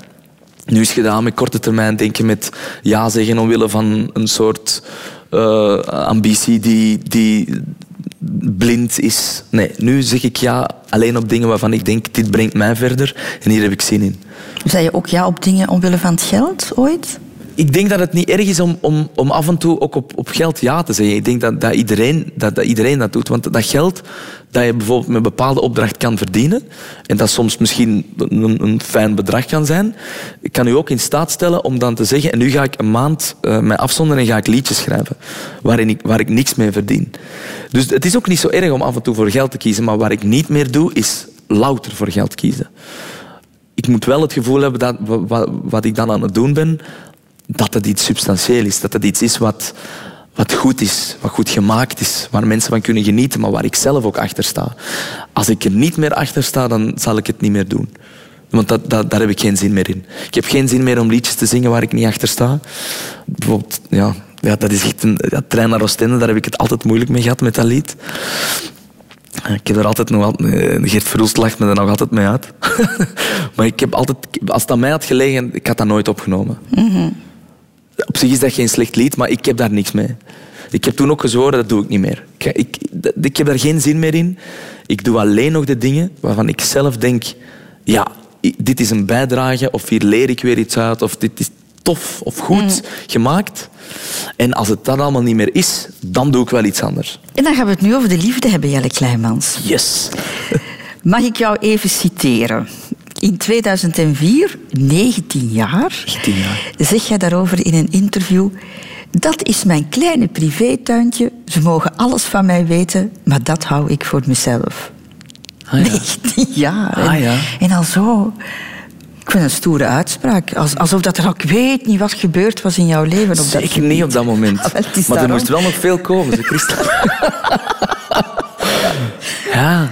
Nu is gedaan met korte termijn denken, met ja zeggen omwille van een soort uh, ambitie die, die blind is. Nee, nu zeg ik ja alleen op dingen waarvan ik denk, dit brengt mij verder en hier heb ik zin in. Zei je ook ja op dingen omwille van het geld ooit? Ik denk dat het niet erg is om, om, om af en toe ook op, op geld ja te zeggen. Ik denk dat, dat, iedereen, dat, dat iedereen dat doet. Want dat geld dat je bijvoorbeeld met een bepaalde opdracht kan verdienen, en dat soms misschien een, een fijn bedrag kan zijn, kan u ook in staat stellen om dan te zeggen, en nu ga ik een maand uh, mij afzonderen en ga ik liedjes schrijven, waarin ik, waar ik niks mee verdien. Dus het is ook niet zo erg om af en toe voor geld te kiezen, maar waar ik niet meer doe, is louter voor geld kiezen. Ik moet wel het gevoel hebben dat wat, wat ik dan aan het doen ben, dat het iets substantieel is. Dat het iets is wat, wat goed is, wat goed gemaakt is, waar mensen van kunnen genieten, maar waar ik zelf ook achter sta. Als ik er niet meer achter sta, dan zal ik het niet meer doen. Want dat, dat, daar heb ik geen zin meer in. Ik heb geen zin meer om liedjes te zingen waar ik niet achter sta. Bijvoorbeeld, ja, ja, dat is echt een trein naar Oostende, daar heb ik het altijd moeilijk mee gehad met dat lied. Ik heb er altijd nog altijd... Eh, Geert Verhulst lacht me er nog altijd mee uit. maar ik heb altijd... Als aan mij had gelegen, ik had dat nooit opgenomen. Mm op zich is dat geen slecht lied, maar ik heb daar niks mee. Ik heb toen ook gezworen, dat doe ik niet meer. Ik, ik, ik heb daar geen zin meer in. Ik doe alleen nog de dingen waarvan ik zelf denk... Ja, dit is een bijdrage, of hier leer ik weer iets uit, of dit is tof of goed gemaakt. En als het dat allemaal niet meer is, dan doe ik wel iets anders. En dan gaan we het nu over de liefde hebben, Jelle Kleimans. Yes. Mag ik jou even citeren? In 2004, 19 jaar, 19 jaar. zeg jij daarover in een interview... Dat is mijn kleine privétuintje. Ze mogen alles van mij weten, maar dat hou ik voor mezelf. Ah, ja. 19 jaar. Ah, en, ja. en al zo... Ik vind een stoere uitspraak. Als, alsof dat er ook weet niet wat gebeurd was in jouw leven. Op dat Zeker niet op dat moment. Ah, maar er moest wel nog veel komen, ze Christel. ja.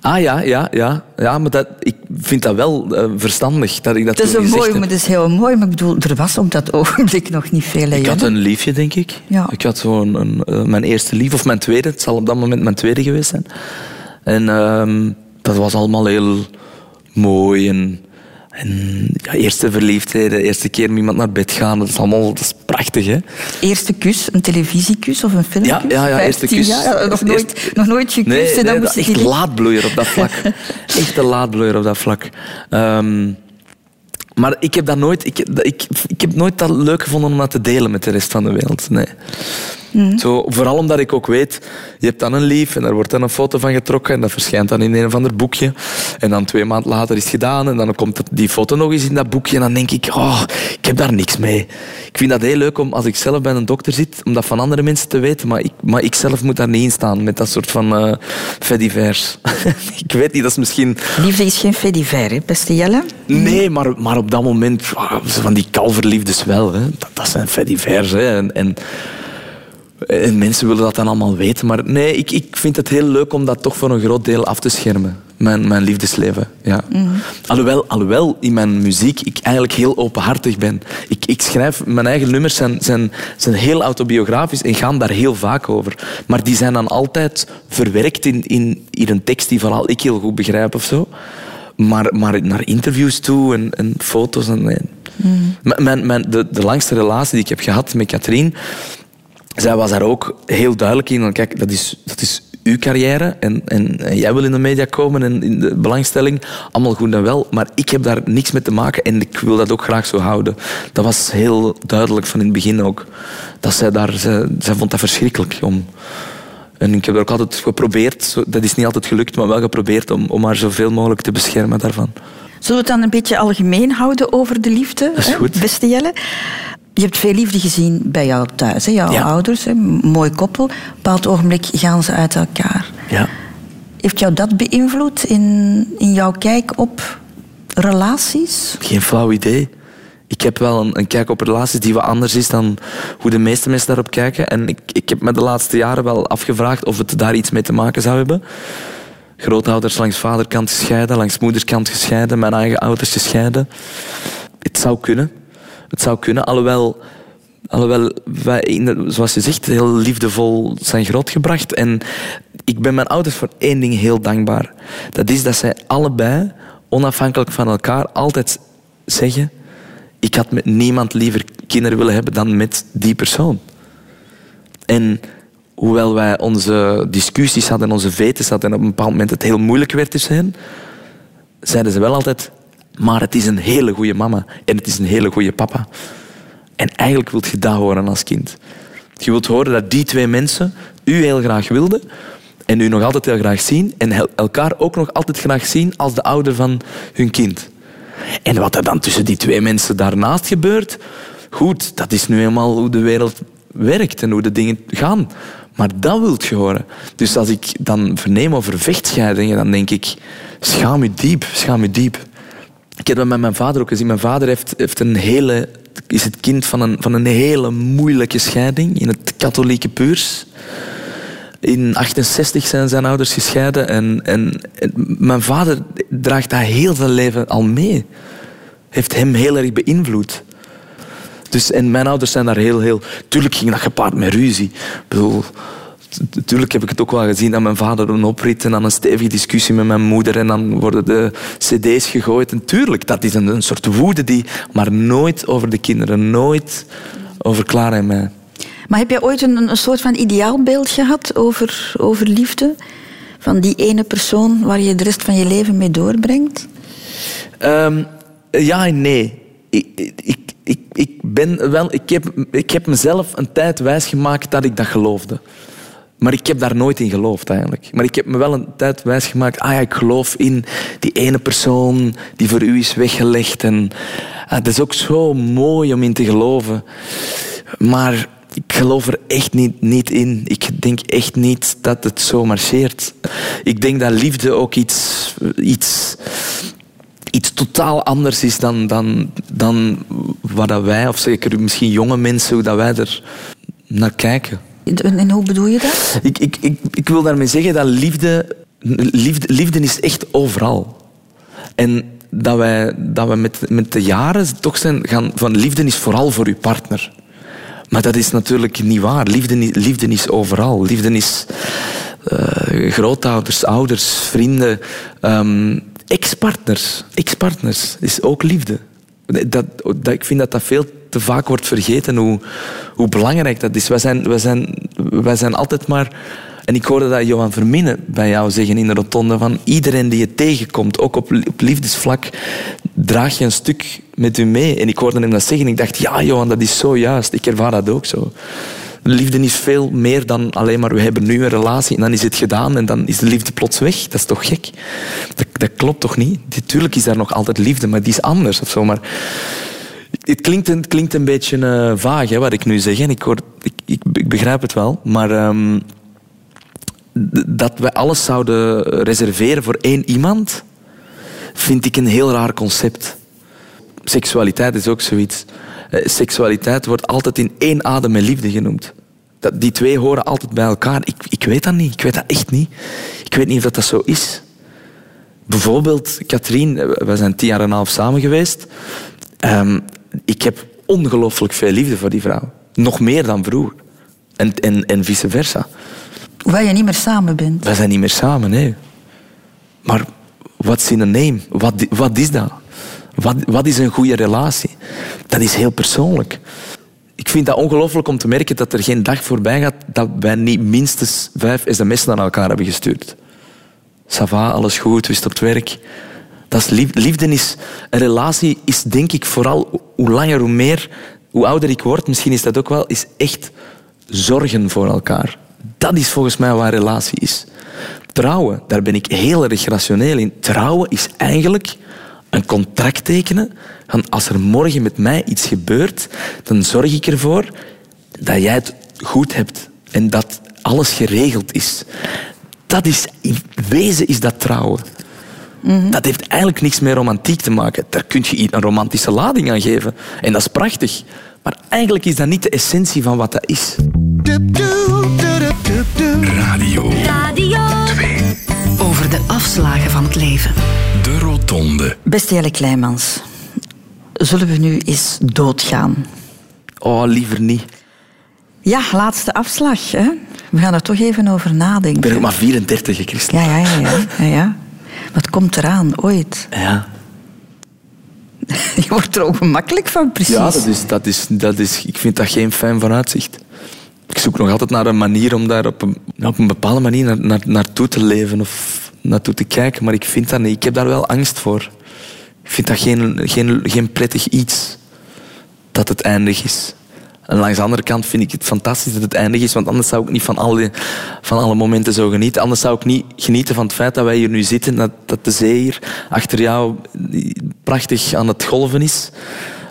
Ah ja, ja, ja. Ja, maar dat, ik vind dat wel eh, verstandig dat ik dat Het is, een mooi, maar het is heel mooi. Maar ik bedoel, er was op dat ogenblik nog niet veel. hè, Ik had een liefje, denk ik. Ja. Ik had zo'n een, eh, mijn eerste lief, of mijn tweede. Het zal op dat moment mijn tweede geweest zijn. En ehm, dat was allemaal heel mooi. En, en ja, eerste verliefdheden, eerste keer met iemand naar bed gaan. Dat is allemaal dat is prachtig, hè? Eerste kus, een televisiekus of een filmkus? Ja, ja, ja eerste 15 kus. ja, nog, Eerst- nooit, nog nooit gekust. en dan nee, moest dat- echt die- laadbloeier op dat vlak. echt een laadbloeier op dat vlak. Ehm, maar ik heb dat nooit, ik, ik, ik heb nooit dat leuk gevonden om dat te delen met de rest van de wereld. Nee. Zo, vooral omdat ik ook weet, je hebt dan een lief en daar wordt dan een foto van getrokken en dat verschijnt dan in een of ander boekje. En dan twee maanden later is het gedaan en dan komt die foto nog eens in dat boekje en dan denk ik, oh, ik heb daar niks mee. Ik vind dat heel leuk om, als ik zelf bij een dokter zit, om dat van andere mensen te weten, maar ik, maar ik zelf moet daar niet in staan met dat soort van eh fait divers. ik weet niet, dat is misschien... Liefde is geen fait divers, hè, beste Jelle. Nee, maar, maar op dat moment, van die kalverliefdes wel. Hè. Dat, dat zijn fait divers. Hè. En, en, en mensen willen dat dan allemaal weten. Maar nee, ik, ik vind het heel leuk om dat toch voor een groot deel af te schermen. Mijn, mijn liefdesleven. Ja. alhoewel, alhoewel in mijn muziek ik eigenlijk heel openhartig ben. Ik, ik schrijf, mijn eigen nummers zijn, zijn, zijn heel autobiografisch en gaan daar heel vaak over. Maar die zijn dan altijd verwerkt in, in, in een tekst die vooral ik heel goed begrijp of zo. Maar, maar naar interviews toe en, en foto's. En, nee. M- Mijn, mijn, de, de langste relatie die ik heb gehad met Katrien, zij was daar ook heel duidelijk in. Kijk, dat is, dat is uw carrière en, en, en jij wil in de media komen en in de belangstelling. Allemaal goed en wel, maar ik heb daar niks mee te maken en ik wil dat ook graag zo houden. Dat was heel duidelijk van in het begin ook. Dat zij daar, zij, zij vond dat verschrikkelijk om... En ik heb er ook altijd geprobeerd, dat is niet altijd gelukt, maar wel geprobeerd om, om haar zoveel mogelijk te beschermen daarvan. Zullen we het dan een beetje algemeen houden over de liefde? Dat is hè, goed. Beste Jelle. Je hebt veel liefde gezien bij jou thuis, hè? jouw Ja. ouders. Hè? Mooi koppel. Op een bepaald ogenblik gaan ze uit elkaar. Ja. Heeft jou dat beïnvloed in, in jouw kijk op relaties? Geen flauw idee. Ik heb wel een, een kijk op relaties die wat anders is dan hoe de meeste mensen daarop kijken. En ik, ik heb me de laatste jaren wel afgevraagd of het daar iets mee te maken zou hebben. Grootouders langs vaderkant gescheiden, langs moederskant gescheiden, mijn eigen ouders gescheiden. Het zou kunnen. Het zou kunnen, alhoewel, alhoewel wij, zoals je zegt, heel liefdevol zijn grootgebracht. En ik ben mijn ouders voor één ding heel dankbaar. Dat is dat zij allebei, onafhankelijk van elkaar, altijd zeggen... Ik had met niemand liever kinderen willen hebben dan met die persoon. En hoewel wij onze discussies hadden, onze vetes hadden... en op een bepaald moment het heel moeilijk werd tussen hen... zeiden ze wel altijd... Maar het is een hele goede mama en het is een hele goede papa. En eigenlijk wilt je dat horen als kind. Je wilt horen dat die twee mensen u heel graag wilden en u nog altijd heel graag zien en elkaar ook nog altijd graag zien als de ouder van hun kind. En wat er dan tussen die twee mensen daarnaast gebeurt, goed, dat is nu eenmaal hoe de wereld werkt en hoe de dingen gaan. Maar dat wilt je horen. Dus als ik dan verneem over vechtscheidingen, dan denk ik, schaam u diep, schaam u diep. Ik heb dat met mijn vader ook gezien. Mijn vader heeft, heeft een hele, is het kind van een, van een hele moeilijke scheiding in het katholieke Puurs. In 68 zijn zijn ouders gescheiden en, en, mijn vader draagt dat heel zijn leven al mee. Heeft hem heel erg beïnvloed. Dus, en mijn ouders zijn daar heel, heel... Tuurlijk ging dat gepaard met ruzie. Ik bedoel, Natuurlijk heb ik het ook wel gezien dat mijn vader een oprit en dan een stevige discussie met mijn moeder en dan worden de cd's gegooid. En tuurlijk, dat is een, een soort woede die... Maar nooit over de kinderen, nooit over Clara en mij. Maar heb jij ooit een, een soort van ideaalbeeld gehad over, over liefde? Van die ene persoon waar je de rest van je leven mee doorbrengt? Ehm, ja en nee. Ik, ik, ik, ik, ben wel, ik, heb, ik heb mezelf een tijd wijsgemaakt dat ik dat geloofde. Maar ik heb daar nooit in geloofd eigenlijk. Maar ik heb me wel een tijd wijsgemaakt. Ah ja, ik geloof in die ene persoon die voor u is weggelegd. En ah, is ook zo mooi om in te geloven. Maar ik geloof er echt niet, niet in. Ik denk echt niet dat het zo marcheert. Ik denk dat liefde ook iets, iets, iets totaal anders is dan, dan, dan wat dat wij, of zeker misschien jonge mensen, hoe dat wij er naar kijken. En hoe bedoel je dat? Ik, ik, ik, ik wil daarmee zeggen dat liefde, liefde, liefde is echt overal. En dat wij, dat wij met, met de jaren toch zijn gaan van liefde is vooral voor uw partner. Maar dat is natuurlijk niet waar. Liefde, liefde is overal. Liefde is uh, grootouders, ouders, vrienden, um, ex-partners. Ex-partners is ook liefde. Dat, dat, ik vind dat dat veel te vaak wordt vergeten, hoe, hoe belangrijk dat is. Wij zijn, wij, zijn, wij zijn altijd maar... En ik hoorde dat Johan Verminnen bij jou zeggen in de rotonde van iedereen die je tegenkomt, ook op, op liefdesvlak, draag je een stuk met u mee. En ik hoorde hem dat zeggen. Ik dacht, ja Johan, dat is zo juist. Ik ervaar dat ook zo. Liefde is veel meer dan alleen maar we hebben nu een relatie en dan is het gedaan en dan is de liefde plots weg. Dat is toch gek? Dat, dat klopt toch niet? Natuurlijk is daar nog altijd liefde, maar die is anders of zo. Maar het klinkt, het klinkt een beetje uh, vaag hè, wat ik nu zeg. ik, hoor, ik, ik, begrijp het wel. Maar um, dat wij alles zouden reserveren voor één iemand, vind ik een heel raar concept. Seksualiteit is ook zoiets. Eh, seksualiteit wordt altijd in één adem met liefde genoemd. Dat, die twee horen altijd bij elkaar. Ik, ik weet dat niet. Ik weet dat echt niet. Ik weet niet of dat zo is. Bijvoorbeeld, Katrien, eh, we zijn tien jaar en een half samen geweest. Um, ik heb ongelooflijk veel liefde voor die vrouw. Nog meer dan vroeger. En, en, en vice versa. Hoewel je niet meer samen bent. Wij zijn niet meer samen, nee. Maar wat is in een name? Wat, wat is dat? Wat, wat is een goede relatie? Dat is heel persoonlijk. Ik vind dat ongelooflijk om te merken dat er geen dag voorbij gaat dat wij niet minstens vijf sms'en aan elkaar hebben gestuurd. Sava, alles goed, wist op het werk. Dat is liefde. is... Een relatie is denk ik vooral hoe langer, hoe meer... Hoe ouder ik word, misschien is dat ook wel, is echt zorgen voor elkaar. Dat is volgens mij een relatie is. Trouwen, daar ben ik heel erg rationeel in. Trouwen is eigenlijk een contract tekenen van als er morgen met mij iets gebeurt, dan zorg ik ervoor dat jij het goed hebt en dat alles geregeld is. Dat is, in wezen is dat trouwen. Mhm. Dat heeft eigenlijk niks met romantiek te maken. Daar kun je een romantische lading aan geven. En dat is prachtig. Maar eigenlijk is dat niet de essentie van wat dat is. Radio. Radio 2. Over de afslagen van het leven. De Rotonde. Beste Jelle Kleimans, zullen we nu eens doodgaan? Oh, liever niet. Ja, laatste afslag. Hè? We gaan er toch even over nadenken. Ik ben ook maar 34, Christel. Ja, ja, ja. ja, ja, ja. Wat komt eraan, ooit? Ja. Je wordt er ook gemakkelijk van, precies. Ja, dat is, dat is, dat is, ik vind dat geen fijn vooruitzicht. Ik zoek nog altijd naar een manier om daar op een, op een bepaalde manier naar, naar, naartoe te leven of naartoe te kijken, maar ik vind dat. Ik heb daar wel angst voor. Ik vind dat geen, geen, geen prettig iets dat het eindig is. En langs de andere kant vind ik het fantastisch dat het eindig is, want anders zou ik niet van alle, van alle momenten zo genieten. Anders zou ik niet genieten van het feit dat wij hier nu zitten, dat, dat de zee hier achter jou prachtig aan het golven is.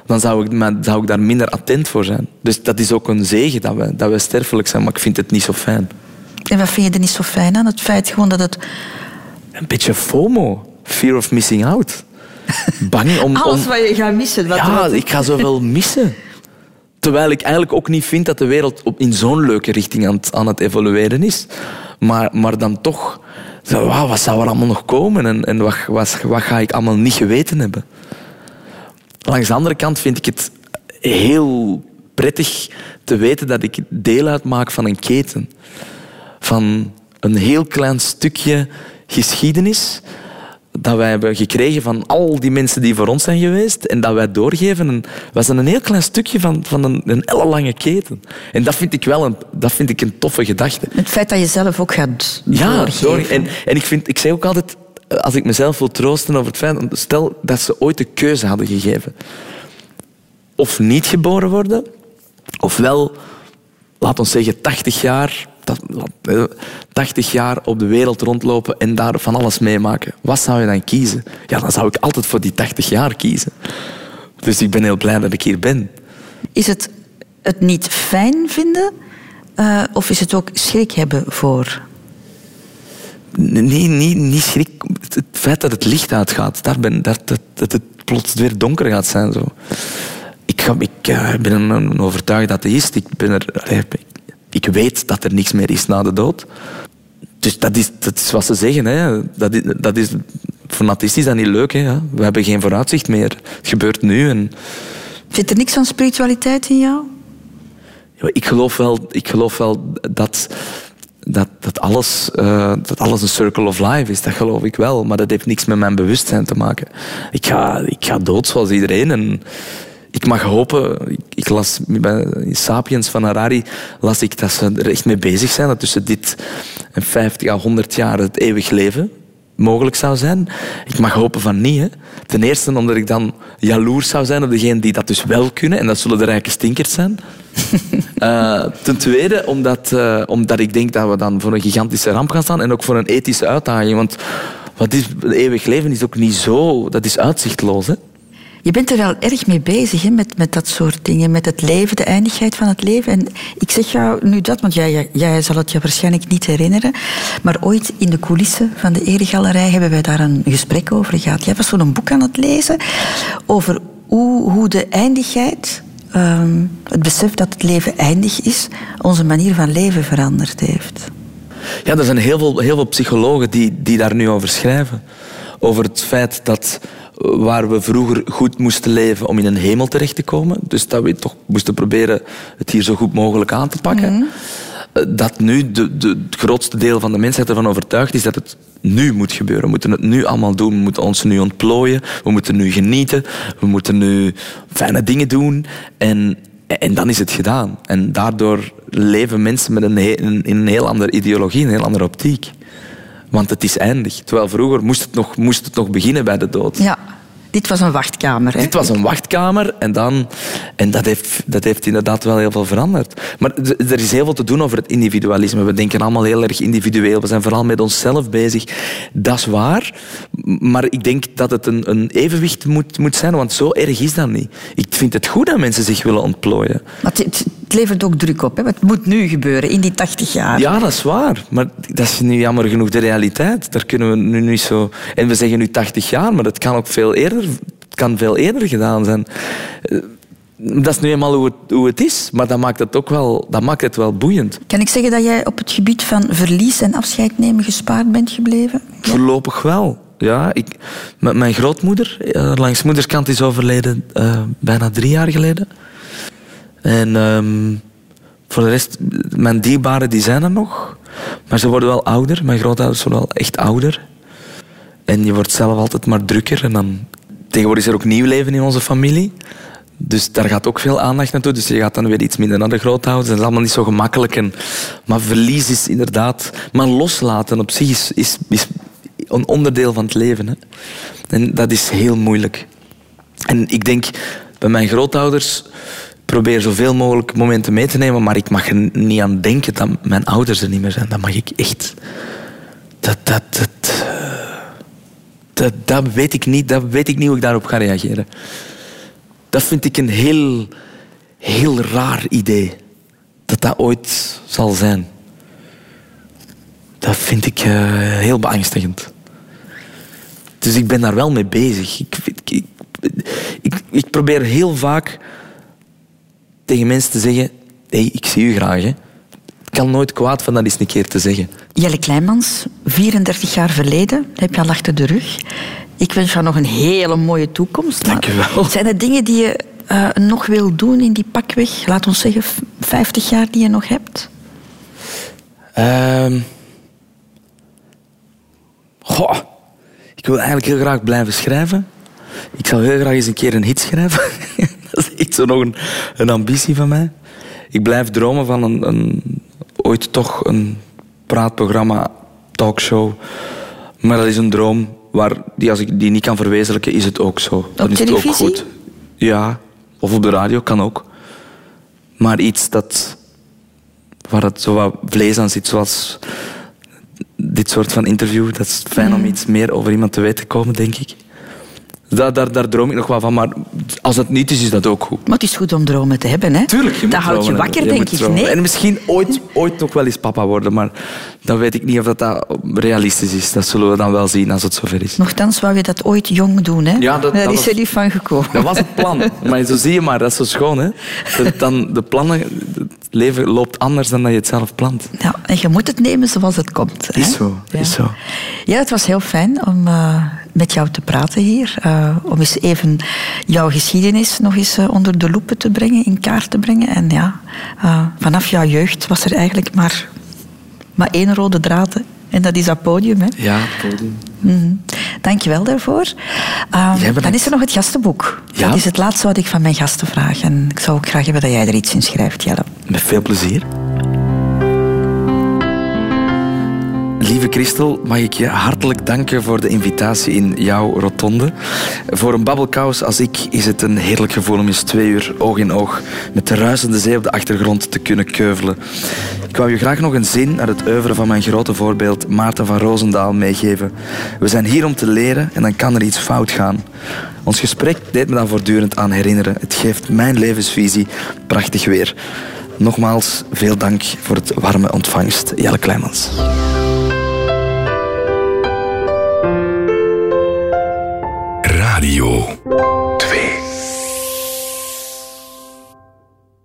Dan zou ik, zou ik daar minder attent voor zijn. Dus dat is ook een zegen dat we, dat we sterfelijk zijn, maar ik vind het niet zo fijn. En wat vind je er niet zo fijn aan? Het feit gewoon dat het... Een beetje FOMO. Fear of missing out. Bang om... Alles om... wat je gaat missen. Wat Ja, ik ga zoveel missen. Terwijl ik eigenlijk ook niet vind dat de wereld op- in zo'n leuke richting aan het, aan het evolueren is. Maar, maar dan toch, zo, wat zou er allemaal nog komen en, en wat, wat, wat ga ik allemaal niet geweten hebben? Langs de andere kant vind ik het heel prettig te weten dat ik deel uitmaak van een keten. Van een heel klein stukje geschiedenis dat wij hebben gekregen van al die mensen die voor ons zijn geweest en dat wij doorgeven. En zijn een heel klein stukje van, van een, een ellenlange keten. En dat vind ik wel een, dat vind ik een toffe gedachte. Het feit dat je zelf ook gaat Ja, doorgeven. door, en, en ik, vind, ik zeg ook altijd, als ik mezelf wil troosten over het feit... Stel dat ze ooit de keuze hadden gegeven. of niet geboren worden, ofwel, laat ons zeggen, 80 jaar, dat- eh, 80 jaar op de wereld rondlopen en daar van alles meemaken. Wat zou je dan kiezen? Ja, dan zou ik altijd voor die 80 jaar kiezen. Dus ik ben heel blij dat ik hier ben. Is het het niet fijn vinden eh, of is het ook schrik hebben voor? Nee, niet, niet schrik. Het feit dat het licht uitgaat, daar ben, dat, dat, dat het plots weer donker gaat zijn. Zo. Ik, ga, ik eh, ben een, een overtuigd atheïst. Ik, ben er, ik, weet dat er niks meer is na de dood. Dus dat is, dat is wat ze zeggen. Hè. Dat is, dat is, is dat niet leuk. Hè. We hebben geen vooruitzicht meer. Het gebeurt nu. En, Zit er niks van spiritualiteit in jou? ja, ik, geloof wel, ik geloof wel dat, dat, dat, alles, eh, dat alles een circle of life is. Dat geloof ik wel. Maar dat heeft niks met mijn bewustzijn te maken. Ik ga, ik ga dood zoals iedereen. En ik mag hopen... Ik, ik las Sapiens van Harari las ik dat ze er echt mee bezig zijn. Dat tussen dit en 50 à 100 jaar het eeuwig leven mogelijk zou zijn. Ik mag hopen van niet. Hè. Ten eerste omdat ik dan jaloers zou zijn op degenen die dat dus wel kunnen. En dat zullen de rijke stinkers zijn. Eh, ten tweede omdat, eh, omdat ik denk dat we dan voor een gigantische ramp gaan staan. En ook voor een ethische uitdaging. Want wat is, eeuwig leven is ook niet zo... Dat is uitzichtloos. Hè. Je bent er wel erg mee bezig hè, met, met dat soort dingen, met het leven, de eindigheid van het leven. En ik zeg jou nu dat, want jij, jij, zal het je waarschijnlijk niet herinneren, maar ooit in de coulissen van de Eregalerij hebben wij daar een gesprek over gehad. Jij was zo'n boek aan het lezen over hoe, hoe de eindigheid, ehm, het besef dat het leven eindig is, onze manier van leven veranderd heeft. Ja, er zijn heel veel, heel veel psychologen die, die daar nu over schrijven. Over het feit dat waar we vroeger goed moesten leven om in een hemel terecht te komen, dus dat we toch moesten proberen het hier zo goed mogelijk aan te pakken, eh, dat nu de, de, het grootste deel van de mensheid ervan overtuigd is dat het nu moet gebeuren. We moeten het nu allemaal doen. We moeten ons nu ontplooien. We moeten nu genieten. We moeten nu fijne dingen doen. En, en dan is het gedaan. En daardoor leven mensen met een, he- een, in een heel andere ideologie, een heel andere optiek. Want het is eindig. Terwijl vroeger moest het nog, moest het nog beginnen bij de dood. Ja, dit was een wachtkamer. Hè? Dit was een wachtkamer en, dan, en dat, heeft, dat heeft inderdaad wel heel veel veranderd. Maar er is heel veel te doen over het individualisme. We denken allemaal heel erg individueel. We zijn vooral met onszelf bezig. Dat is waar. Maar ik denk dat het een, een evenwicht moet, moet zijn, want zo erg is dat niet. Ik vind het goed dat mensen zich willen ontplooien. Maar het, het- levert ook druk op. Hè? Het moet nu gebeuren, in die 80 jaar. Ja, dat is waar. Maar dat is nu jammer genoeg de realiteit. Daar kunnen we nu niet zo... En we zeggen nu 80 jaar, maar dat kan ook veel eerder, het kan veel eerder gedaan zijn. Eh, Dat is nu eenmaal hoe het, hoe het is, maar dat maakt het ook wel, dat maakt het wel boeiend. Kan ik zeggen dat jij op het gebied van verlies en afscheid nemen gespaard bent gebleven? Voorlopig wel. Ja, ik, mijn grootmoeder, eh, langs moederskant, is overleden eh, bijna drie jaar geleden. En ehm, voor de rest, mijn dierbaren die zijn er nog. Maar ze worden wel ouder. Mijn grootouders worden wel echt ouder. En je wordt zelf altijd maar drukker. En dan, tegenwoordig is er ook nieuw leven in onze familie. Dus daar gaat ook veel aandacht naartoe. Dus je gaat dan weer iets minder naar de grootouders. Dat is allemaal niet zo gemakkelijk. En, maar verlies is inderdaad... Maar loslaten op zich is, is, is een onderdeel van het leven. Hè. En dat is heel moeilijk. En ik denk, bij mijn grootouders probeer zoveel mogelijk momenten mee te nemen, maar ik mag er niet aan denken dat mijn ouders er niet meer zijn. Dat mag ik echt... Dat, dat, dat, dat, dat weet ik niet. Dat weet ik niet hoe ik daarop ga reageren. Dat vind ik een heel, heel raar idee. Dat dat ooit zal zijn. Dat vind ik eh, heel beangstigend. Dus ik ben daar wel mee bezig. Ik, ik, ik probeer heel vaak tegen mensen te zeggen... hey, ik zie u graag. Hè. Het kan nooit kwaad van dat eens een keer te zeggen. Jelle Kleinmans, 34 jaar verleden, heb je al achter de rug. Ik wens jou nog een hele mooie toekomst. Dank u wel. Zijn er dingen die je eh, nog wil doen in die pakweg, laat ons zeggen, v- 50 jaar die je nog hebt? Goh. Ik wil eigenlijk heel graag blijven schrijven. Ik zou heel graag eens een keer een hit schrijven. dat is echt zo nog een, een ambitie van mij. Ik blijf dromen van een, een, ooit toch een praatprogramma, talkshow. Maar dat is een droom waar die, als ik die niet kan verwezenlijken, is het ook zo. Dan is het ook televisie? goed. Ja, Of op de radio, kan ook. Maar iets dat, waar het zo wat vlees aan zit, zoals dit soort van interview. Dat is fijn om iets meer over iemand te weten te komen, denk ik. Daar, daar, daar droom ik nog wel van, maar als het niet is, is dat ook goed. Maar het is goed om dromen te hebben, hè? Tuurlijk, je Dat houdt je wakker. Je denk ik. Nee? En misschien ooit, ooit nog wel eens papa worden, maar dan weet ik niet of dat, dat realistisch is. Dat zullen we dan wel zien als het zover is. Nochtans wou je dat ooit jong doen, hè? Ja, dat- Daar dat is was- er niet van gekomen. Dat was het plan. Maar zo zie je maar, dat is zo schoon. Hè? Dat dan de plannen, het leven loopt anders dan dat je het zelf plant. Ja, en je moet het nemen zoals het komt. Hè? Is zo, Ja. is zo. Ja, het was heel fijn om eh, met jou te praten hier. Eh, om eens even jouw geschiedenis nog eens eh, onder de loepen te brengen, in kaart te brengen. En ja, eh, vanaf jouw jeugd was er eigenlijk maar, maar één rode draad. En dat is dat podium. Hè? Ja, het podium. Mhm. Dank je wel daarvoor. Eh, bedankt. dan is er nog het gastenboek. Ja? Dat is het laatste wat ik van mijn gasten vraag. En ik zou ook graag hebben dat jij er iets in schrijft, Jelle. Met veel plezier. Lieve Christel, mag ik je hartelijk danken voor de invitatie in jouw rotonde. Voor een babbelkous als ik is het een heerlijk gevoel om eens twee uur oog in oog met de ruisende zee op de achtergrond te kunnen keuvelen. Ik wou je graag nog een zin uit het oeuvre van mijn grote voorbeeld Maarten van Roosendaal meegeven. We zijn hier om te leren en dan kan er iets fout gaan. Ons gesprek deed me dan voortdurend aan herinneren. Het geeft mijn levensvisie prachtig weer. Nogmaals, veel dank voor het warme ontvangst. Jelle Kleimans. Radio 2.